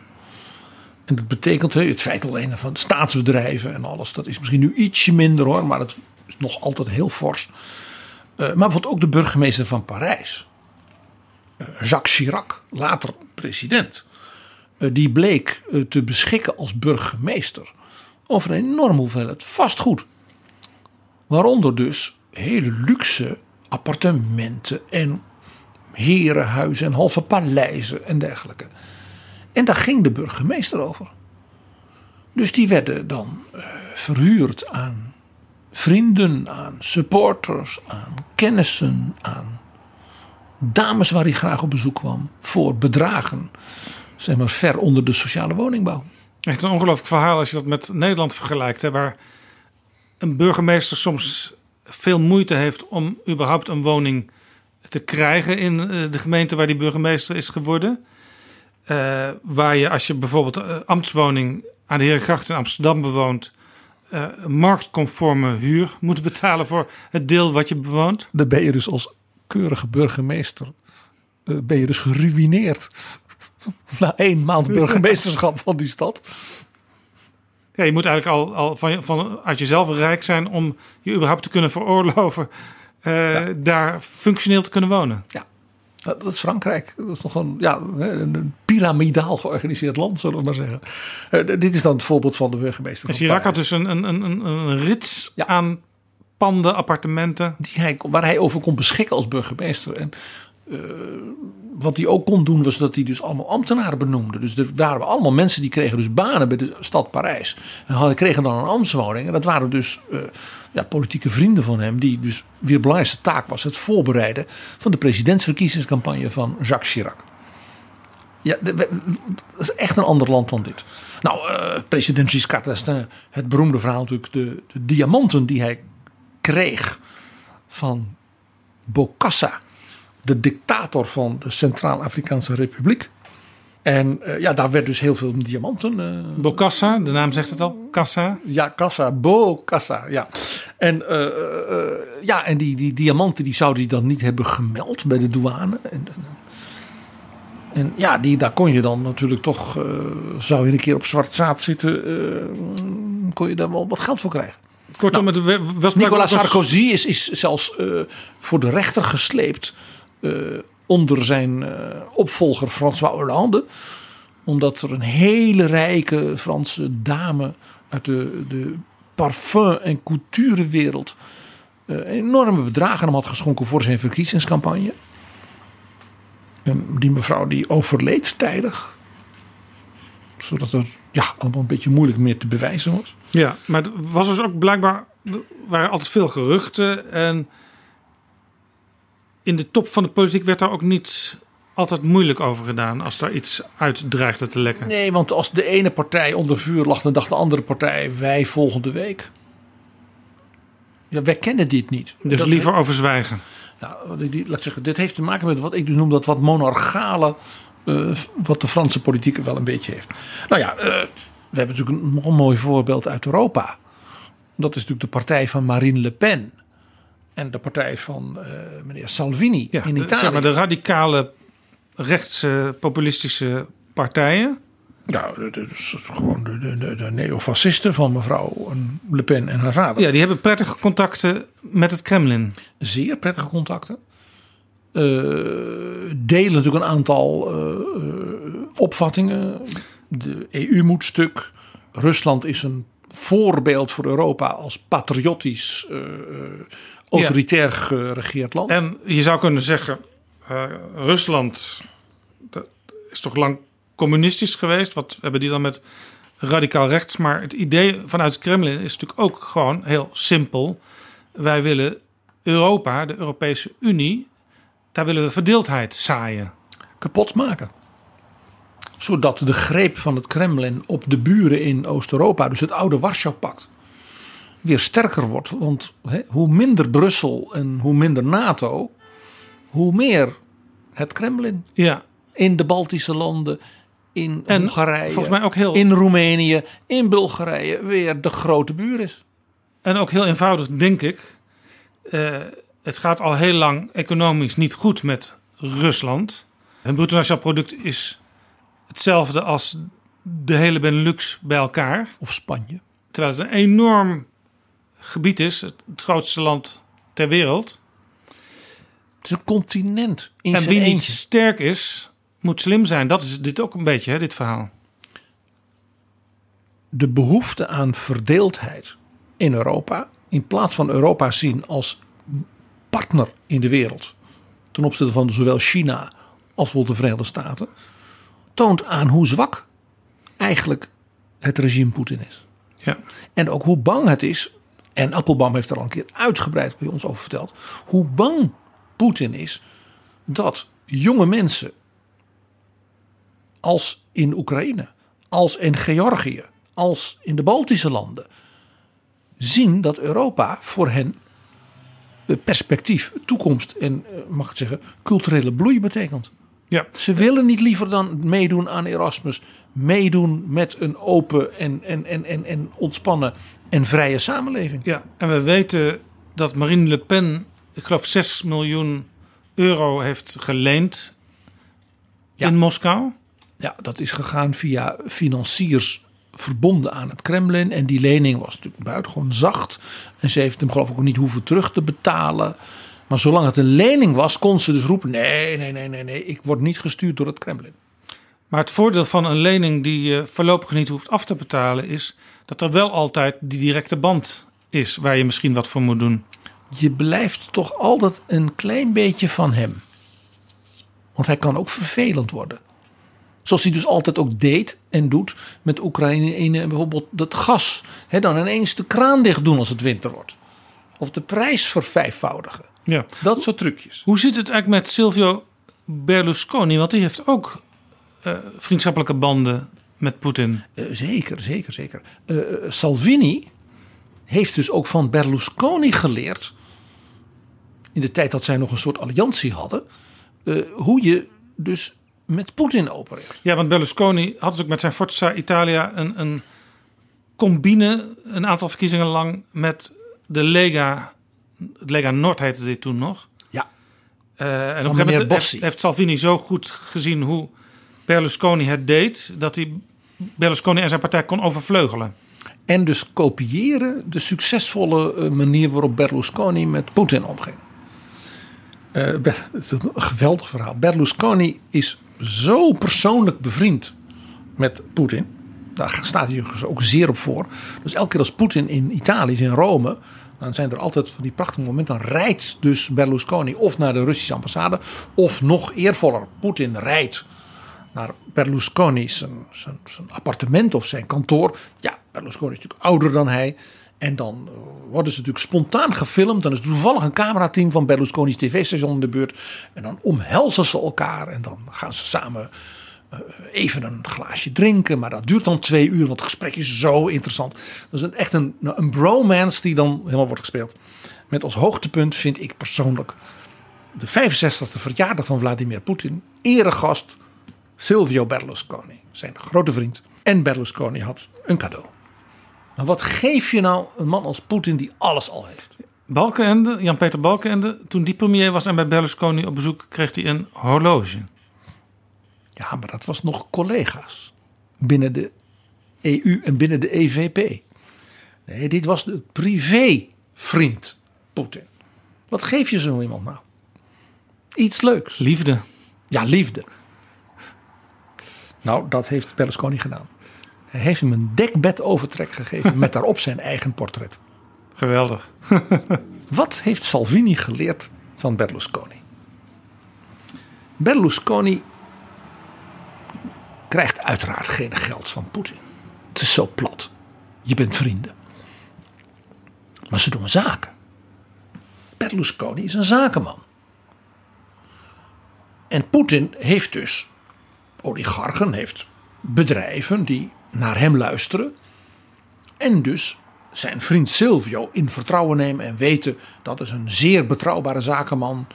En dat betekent het feit alleen van staatsbedrijven en alles. Dat is misschien nu ietsje minder hoor, maar het is nog altijd heel fors. maar bijvoorbeeld ook de burgemeester van Parijs. eh, Jacques Chirac, later president. eh, die bleek eh, te beschikken als burgemeester over een enorme hoeveelheid vastgoed. Waaronder dus hele luxe appartementen en herenhuizen en halve paleizen en dergelijke. En daar ging de burgemeester over. Dus die werden dan eh, verhuurd aan vrienden, aan supporters, aan kennissen, aan dames waar hij graag op bezoek kwam. Voor bedragen, zeg maar ver onder de sociale woningbouw. Echt een ongelooflijk verhaal als je dat met Nederland vergelijkt. Hè, waar een burgemeester soms veel moeite heeft om überhaupt een woning te krijgen in eh, de gemeente waar die burgemeester is geworden. Eh, waar je als je bijvoorbeeld uh, ambtswoning aan de Herengracht in Amsterdam bewoont... Uh, marktconforme huur moet betalen voor het deel wat je bewoont. Dan ben je dus als keurige burgemeester uh, ben je dus geruineerd. Na één maand burgemeesterschap van die stad. Ja, je moet eigenlijk al, al van, van, uit jezelf rijk zijn om je überhaupt te kunnen veroorloven ja. daar functioneel te kunnen wonen. Ja, dat is Frankrijk. Dat is nog een, ja, een piramidaal georganiseerd land, zullen we maar zeggen. Uh, dit is dan het voorbeeld van de burgemeester. En Chirac had dus een, een, een, een rits ja. aan panden, appartementen. Die hij, waar hij over kon beschikken als burgemeester. En uh, wat hij ook kon doen, was dat hij dus allemaal ambtenaren benoemde. Dus er waren allemaal mensen die kregen dus banen bij de stad Parijs. En kregen dan een ambtswoning. En dat waren dus uh, ja, politieke vrienden van hem, die dus weer belangrijkste taak was het voorbereiden van de presidentsverkiezingscampagne van Jacques Chirac. Ja, dat is echt een ander land dan dit. Nou, uh, president Giscard d'Estaing, het beroemde verhaal natuurlijk, de, de diamanten die hij kreeg van Bokassa, de dictator van de Centraal-Afrikaanse Republiek. En uh, ja, daar werd dus heel veel diamanten. Uh, Bokassa, de naam zegt het al, Kassa. Ja, Kassa, Bokassa, ja. En, uh, ja, en die, die diamanten die zouden die dan niet hebben gemeld bij de douane. En, en ja, die, daar kon je dan natuurlijk toch, zou je een keer op zwart zaad zitten, kon je daar wel wat geld voor krijgen. Kortom, nou, het was Nicolas Sarkozy is, is zelfs voor de rechter gesleept onder zijn uh, opvolger François Hollande. Omdat er een hele rijke Franse dame uit de, de parfum- en couturewereld uh, enorme bedragen aan hem had geschonken voor zijn verkiezingscampagne. En die mevrouw die overleed tijdig. Zodat er ja, allemaal een beetje moeilijk meer te bewijzen was. Ja, maar het was dus ook blijkbaar... Er waren altijd veel geruchten en in de top van de politiek werd daar ook niet altijd moeilijk over gedaan als daar iets uit dreigde te lekken. Nee, want als de ene partij onder vuur lag, dan dacht de andere partij wij volgende week. Ja, wij kennen dit niet. Dus dat liever over zwijgen. Ja, die, laat zeggen, dit heeft te maken met wat ik dus noem dat wat monarchale, uh, wat de Franse politiek wel een beetje heeft. Nou ja, uh, we hebben natuurlijk een mooi voorbeeld uit Europa. Dat is natuurlijk de partij van Marine Le Pen en de partij van uh, meneer Salvini ja, in de, Italië. Zeg maar de radicale rechtse populistische partijen. Ja, dat is gewoon de, de, de neofascisten van mevrouw Le Pen en haar vader. Ja, die hebben prettige contacten met het Kremlin. Zeer prettige contacten. Uh, delen natuurlijk een aantal uh, opvattingen. De EU moet stuk. Rusland is een voorbeeld voor Europa als patriotisch uh, autoritair geregeerd land. En je zou kunnen zeggen, uh, Rusland dat is toch lang communistisch geweest. Wat hebben die dan met radicaal rechts? Maar het idee vanuit het Kremlin is natuurlijk ook gewoon heel simpel. Wij willen Europa, de Europese Unie, daar willen we verdeeldheid zaaien. Kapot maken. Zodat de greep van het Kremlin op de buren in Oost-Europa, dus het oude Warschau-pact, weer sterker wordt. Want hè, hoe minder Brussel en hoe minder NATO, hoe meer het Kremlin. Ja. In de Baltische landen, in en Hongarije, volgens mij ook heel... in Roemenië, in Bulgarije weer de grote buur is. En ook heel eenvoudig, denk ik. Uh, het gaat al heel lang economisch niet goed met Rusland. Hun bruto nationaal product is hetzelfde als de hele Benelux bij elkaar. Of Spanje. Terwijl het een enorm gebied is, het grootste land ter wereld. is een continent in en wie niet sterk is, moet slim zijn. Dat is dit ook een beetje, hè, dit verhaal. de behoefte aan verdeeldheid in Europa, in plaats van Europa zien als partner in de wereld, ten opzichte van zowel China als bijvoorbeeld de Verenigde Staten, toont aan hoe zwak eigenlijk het regime Poetin is. Ja. En ook hoe bang het is, en Appelbaum heeft er al een keer uitgebreid bij ons over verteld, hoe bang Poetin is dat jonge mensen als in Oekraïne, als in Georgië, als in de Baltische landen zien dat Europa voor hen perspectief, toekomst en eh, mag ik het zeggen, culturele bloei betekent. Ja. Ze willen niet liever dan meedoen aan Erasmus, meedoen met een open en, en, en, en, en ontspannen en vrije samenleving. Ja, en we weten dat Marine Le Pen, ik geloof 6 miljoen euro heeft geleend in Moskou. Ja, dat is gegaan via financiers verbonden aan het Kremlin. En die lening was natuurlijk buitengewoon zacht. En ze heeft hem geloof ik ook niet hoeven terug te betalen. Maar zolang het een lening was, kon ze dus roepen... nee, nee, nee, nee, nee, ik word niet gestuurd door het Kremlin. Maar het voordeel van een lening die je voorlopig niet hoeft af te betalen is dat er wel altijd die directe band is waar je misschien wat voor moet doen. Je blijft toch altijd een klein beetje van hem. Want hij kan ook vervelend worden. Zoals hij dus altijd ook deed en doet met Oekraïne en bijvoorbeeld dat gas. He, dan ineens de kraan dicht doen als het winter wordt. Of de prijs vervijfvoudigen. Ja. Dat soort trucjes. Hoe zit het eigenlijk met Silvio Berlusconi? Want die heeft ook eh, vriendschappelijke banden met Poetin. Eh, zeker, zeker, zeker. Eh, Salvini heeft dus ook van Berlusconi geleerd. In de tijd dat zij nog een soort alliantie hadden. eh, hoe je dus met Poetin opereert. Ja, want Berlusconi had dus ook met zijn Forza Italia een, een combine een aantal verkiezingen lang met de Lega. Lega Nord heette dit toen nog. Ja. Eh, en op een gegeven moment heeft Salvini zo goed gezien hoe Berlusconi het deed, dat hij Berlusconi en zijn partij kon overvleugelen. En dus kopiëren de succesvolle eh, manier waarop Berlusconi met Poetin omging. Eh, Ber- het is een geweldig verhaal. Berlusconi is zo persoonlijk bevriend met Poetin. Daar staat hij dus ook zeer op voor. Dus elke keer als Poetin in Italië is, in Rome. Dan zijn er altijd van die prachtige momenten. Dan rijdt dus Berlusconi of naar de Russische ambassade. Of nog eervoller, Poetin rijdt naar Berlusconi zijn, zijn, appartement of zijn kantoor. Ja, Berlusconi is natuurlijk ouder dan hij. En dan eh, worden ze natuurlijk spontaan gefilmd. Dan is toevallig een camerateam van Berlusconi's tv-station in de buurt. En dan omhelzen ze elkaar. En dan gaan ze samen eh, even een glaasje drinken. Maar dat duurt dan twee uur, want het gesprek is zo interessant. Dat is een, echt een, nou, een bromance die dan helemaal wordt gespeeld. Met als hoogtepunt vind ik persoonlijk de 65e verjaardag van Vladimir Poetin. Eregast Silvio Berlusconi, zijn grote vriend. En Berlusconi had een cadeau. Maar wat geef je nou een man als Poetin die alles al heeft? Balkenende, Jan-Peter Balkenende, toen die premier was en bij Berlusconi op bezoek, kreeg hij een horloge. Ja, maar dat was nog collega's binnen de EU en binnen de EVP. Nee, dit was de privévriend Poetin. Wat geef je zo iemand nou? Iets leuks. Liefde. Ja, liefde. Nou, dat heeft Berlusconi gedaan. Hij heeft hem een dekbedovertrek gegeven met daarop zijn eigen portret. Geweldig. Wat heeft Salvini geleerd van Berlusconi? Berlusconi krijgt uiteraard geen geld van Poetin. Het is zo plat. Je bent vrienden. Maar ze doen zaken. Berlusconi is een zakenman. En Poetin heeft dus oligarchen, heeft bedrijven die naar hem luisteren. En dus zijn vriend Silvio in vertrouwen nemen en weten dat is een zeer betrouwbare zakenman.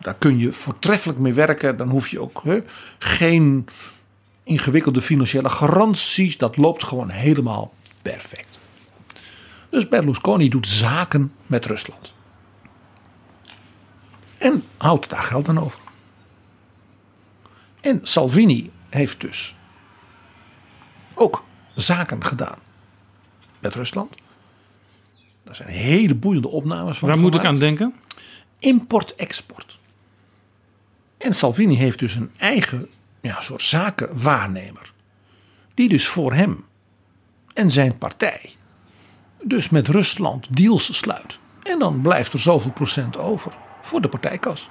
Daar kun je voortreffelijk mee werken. Dan hoef je ook geen ingewikkelde financiële garanties. Dat loopt gewoon helemaal perfect. Dus Berlusconi doet zaken met Rusland. En houdt daar geld aan over. En Salvini heeft dus ook zaken gedaan met Rusland. Daar zijn hele boeiende opnames van. Waar moet ik aan denken? Import-export. En Salvini heeft dus een eigen ja, soort zakenwaarnemer. Die dus voor hem en zijn partij dus met Rusland deals sluit. En dan blijft er zoveel procent over voor de partijkas.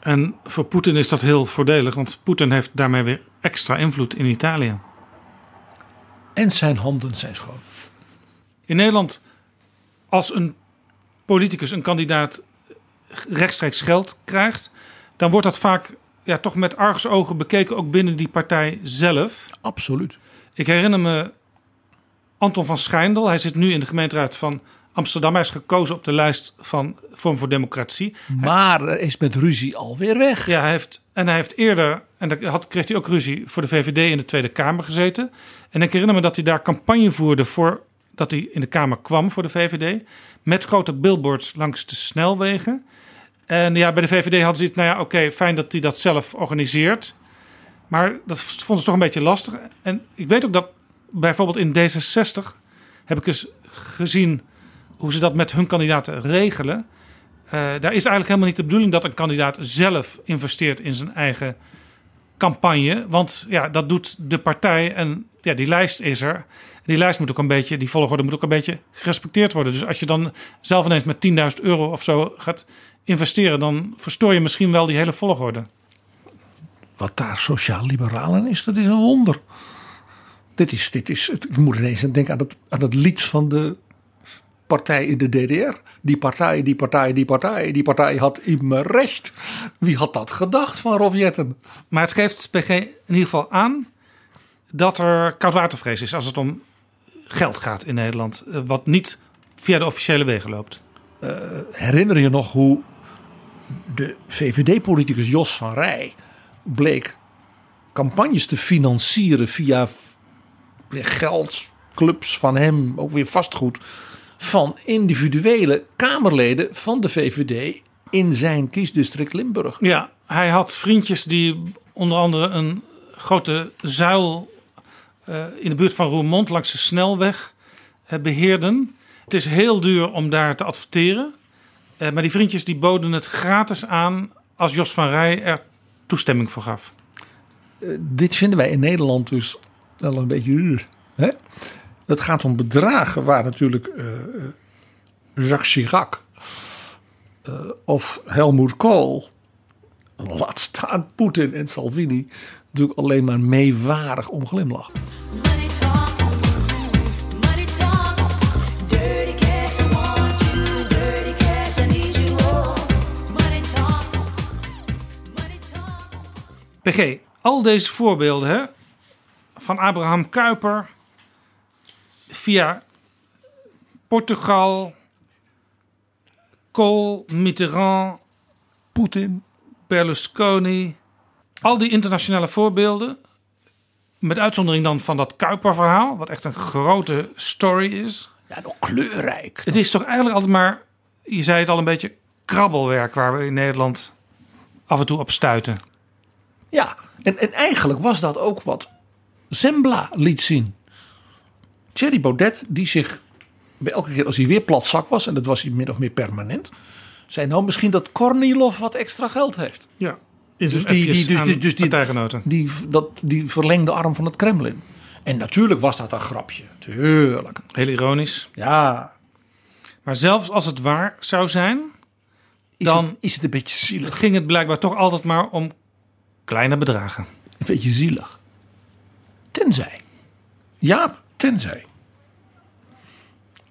En voor Poetin is dat heel voordelig, want Poetin heeft daarmee weer extra invloed in Italië. En zijn handen zijn schoon. In Nederland, als een politicus, een kandidaat rechtstreeks geld krijgt, dan wordt dat vaak ja, toch met argusogen bekeken, ook binnen die partij zelf. Absoluut. Ik herinner me Anton van Schijndel. Hij zit nu in de gemeenteraad van Amsterdam. Hij is gekozen op de lijst van Vorm voor Democratie. Maar hij is met ruzie alweer weg. Ja, hij heeft, en hij heeft eerder, en dan had, kreeg hij ook ruzie voor de VVD in de Tweede Kamer gezeten. En ik herinner me dat hij daar campagne voerde voor dat hij in de Kamer kwam voor de VVD. Met grote billboards langs de snelwegen. En ja, bij de VVD hadden ze het, nou ja, oké, fijn dat hij dat zelf organiseert. Maar dat vonden ze toch een beetje lastig. En ik weet ook dat bijvoorbeeld in D66 heb ik eens gezien hoe ze dat met hun kandidaten regelen. Uh, daar is eigenlijk helemaal niet de bedoeling dat een kandidaat zelf investeert in zijn eigen campagne. Want ja, dat doet de partij en ja, die lijst is er. Die lijst moet ook een beetje, die volgorde moet ook een beetje gerespecteerd worden. Dus als je dan zelf ineens met 10.000 euro of zo gaat investeren, dan verstoor je misschien wel die hele volgorde. Wat daar sociaal-liberaal in is, dat is een wonder. Dit is, dit is, ik moet ineens denken aan het, aan het lied van de partij in de DDR. Die partij, die partij, die partij, die partij had immer recht. Wie had dat gedacht van Rob Jetten? Maar het geeft PG in ieder geval aan dat er koudwatervrees is als het om geld gaat in Nederland. eh, Wat niet via de officiële wegen loopt. Uh, herinner je nog hoe de VVD-politicus Jos van Rij bleek campagnes te financieren via geldclubs van hem, ook weer vastgoed, van individuele Kamerleden van de VVD in zijn kiesdistrict Limburg. Ja, hij had vriendjes die onder andere een grote zuil uh, in de buurt van Roermond langs de snelweg uh, beheerden. Het is heel duur om daar te adverteren. Uh, maar die vriendjes die boden het gratis aan als Jos van Rij er toestemming voor gaf. dit vinden wij in Nederland dus wel een beetje. Hè? Het gaat om bedragen waar natuurlijk Jacques Chirac of Helmut Kohl, laat staan Poetin en Salvini, natuurlijk alleen maar meewarig om glimlachen. PG, al deze voorbeelden hè, van Abraham Kuyper via Portugal, Kohl, Mitterrand, Poetin, Berlusconi, al die internationale voorbeelden, met uitzondering dan van dat Kuiper-verhaal, wat echt een grote story is. Ja, nog kleurrijk. Het is toch eigenlijk altijd maar, je zei het al een beetje, krabbelwerk waar we in Nederland af en toe op stuiten. Ja, en, en eigenlijk was dat ook wat Zembla liet zien. Thierry Baudet, die zich bij elke keer als hij weer platzak was, en dat was hij min of meer permanent, zei nou misschien dat Kornilov wat extra geld heeft. Ja, is dus die, die, dus, dus die, die, dat, die verlengde arm van het Kremlin. En natuurlijk was dat een grapje, tuurlijk. Heel ironisch. Ja. Maar zelfs als het waar zou zijn, is dan het, is het een beetje zielig. ging het blijkbaar toch altijd maar om kleine bedragen. Een beetje zielig. Tenzij. Ja, tenzij.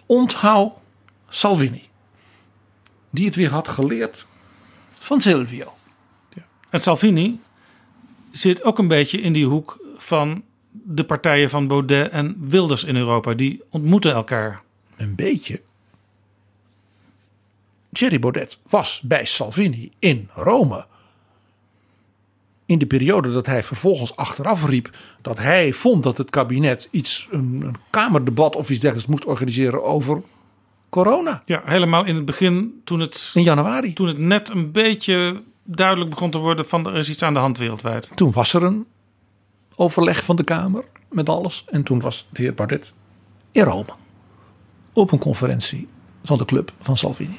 Onthoud Salvini. Die het weer had geleerd van Silvio. Ja. En Salvini zit ook een beetje in die hoek van de partijen van Baudet en Wilders in Europa. Die ontmoeten elkaar. Een beetje. Thierry Baudet was bij Salvini in Rome in de periode dat hij vervolgens achteraf riep dat hij vond dat het kabinet iets, een, een kamerdebat of iets dergelijks moest organiseren over corona. Ja, helemaal in het begin toen het. In januari. Toen het net een beetje duidelijk begon te worden van er is iets aan de hand wereldwijd. Toen was er een overleg van de Kamer met alles. En toen was de heer Bardet in Rome. Op een conferentie van de club van Salvini.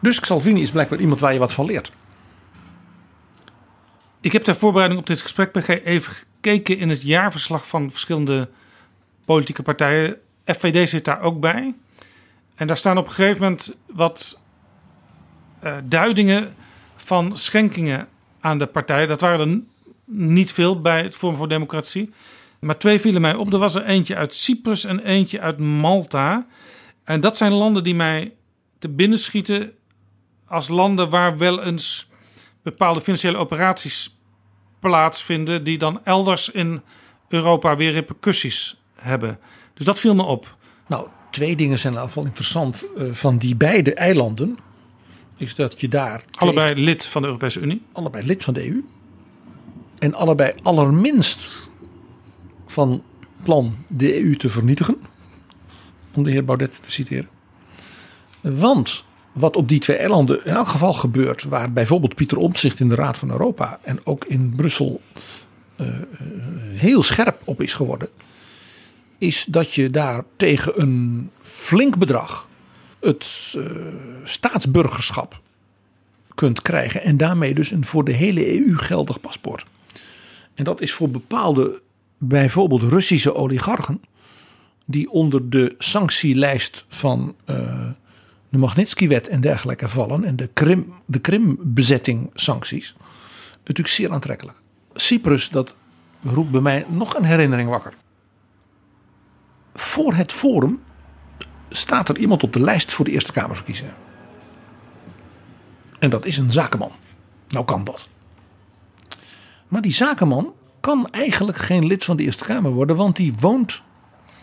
Dus Salvini is blijkbaar iemand waar je wat van leert. Ik heb ter voorbereiding op dit gesprek even gekeken in het jaarverslag van verschillende politieke partijen. FVD zit daar ook bij. En daar staan op een gegeven moment wat uh, duidingen van schenkingen aan de partij. Dat waren er niet veel bij het Forum voor Democratie. Maar twee vielen mij op. Er was er eentje uit Cyprus en eentje uit Malta. En dat zijn landen die mij te binnen schieten als landen waar wel eens bepaalde financiële operaties plaatsvinden, die dan elders in Europa weer repercussies hebben. Dus dat viel me op. Nou, twee dingen zijn in ieder interessant uh, van die beide eilanden. Is dat je daar. Allebei lid van de Europese Unie? Allebei lid van de EU. En allebei allerminst van plan de EU te vernietigen. Om de heer Baudet te citeren. Want wat op die twee eilanden in elk geval gebeurt, waar bijvoorbeeld Pieter Omtzigt in de Raad van Europa en ook in Brussel uh, heel scherp op is geworden, is dat je daar tegen een flink bedrag het uh, staatsburgerschap kunt krijgen en daarmee dus een voor de hele EU geldig paspoort. En dat is voor bepaalde, bijvoorbeeld Russische oligarchen, die onder de sanctielijst van de Magnitsky-wet en dergelijke vallen en de, Krim, de Krim-bezetting sancties, natuurlijk zeer aantrekkelijk. Cyprus, dat roept bij mij nog een herinnering wakker. Voor het forum staat er iemand op de lijst voor de Eerste Kamerverkiezingen. En dat is een zakenman. Nou kan dat. Maar die zakenman kan eigenlijk geen lid van de Eerste Kamer worden, want die woont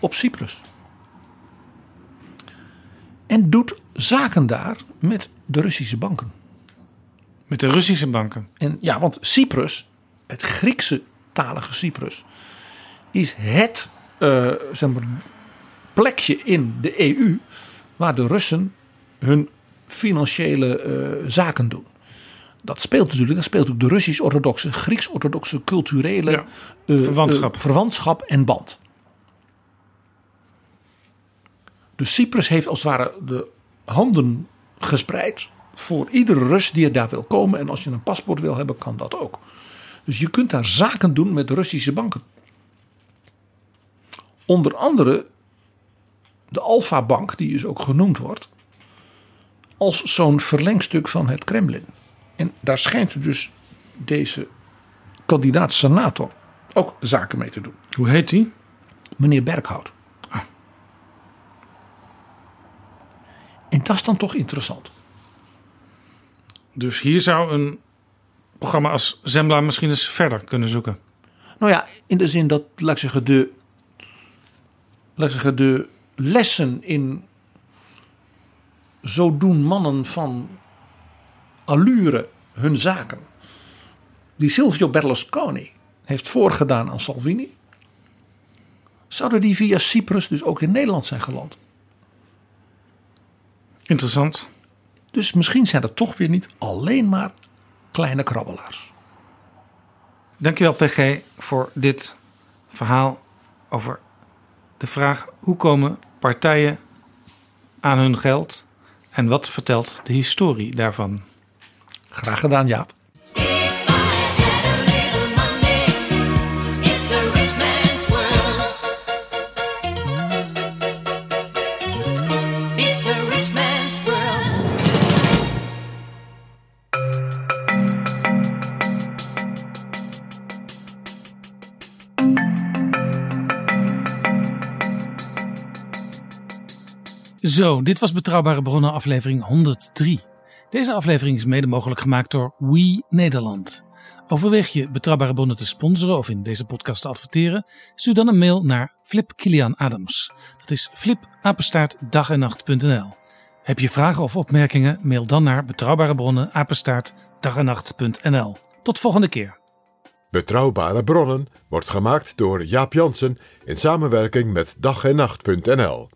op Cyprus. En doet zaken daar met de Russische banken. Met de Russische banken? En ja, want Cyprus, het Griekse talige Cyprus, is het uh, zeg maar, plekje in de EU waar de Russen hun financiële uh, zaken doen. Dat speelt natuurlijk, dat speelt ook de Russisch-orthodoxe, Grieks-orthodoxe culturele ja, uh, verwantschap. verwantschap en band. Dus Cyprus heeft als het ware de handen gespreid voor iedere Rus die er daar wil komen. En als je een paspoort wil hebben, kan dat ook. Dus je kunt daar zaken doen met Russische banken. Onder andere de Alfa Bank, die dus ook genoemd wordt, als zo'n verlengstuk van het Kremlin. En daar schijnt dus deze kandidaat-senator ook zaken mee te doen. Hoe heet hij? Meneer Berghout. En dat is dan toch interessant. Dus hier zou een programma als Zembla misschien eens verder kunnen zoeken. Nou ja, in de zin dat, laat ik zeggen, de, laat ik zeggen, de lessen in zo doen mannen van allure hun zaken. Die Silvio Berlusconi heeft voorgedaan aan Salvini. Zouden die via Cyprus dus ook in Nederland zijn geland? Interessant. Dus misschien zijn het toch weer niet alleen maar kleine krabbelaars. Dankjewel PG voor dit verhaal over de vraag hoe komen partijen aan hun geld en wat vertelt de historie daarvan. Graag gedaan Jaap. Zo, dit was Betrouwbare Bronnen aflevering 103. Deze aflevering is mede mogelijk gemaakt door We Nederland. Overweeg je Betrouwbare Bronnen te sponsoren of in deze podcast te adverteren? Stuur dan een mail naar Flip Kilian Adams. Dat is flipapenstaartdagennacht.nl Heb je vragen of opmerkingen? Mail dan naar Betrouwbare Bronnen Tot volgende keer. Betrouwbare Bronnen wordt gemaakt door Jaap Jansen in samenwerking met dag en nacht.nl.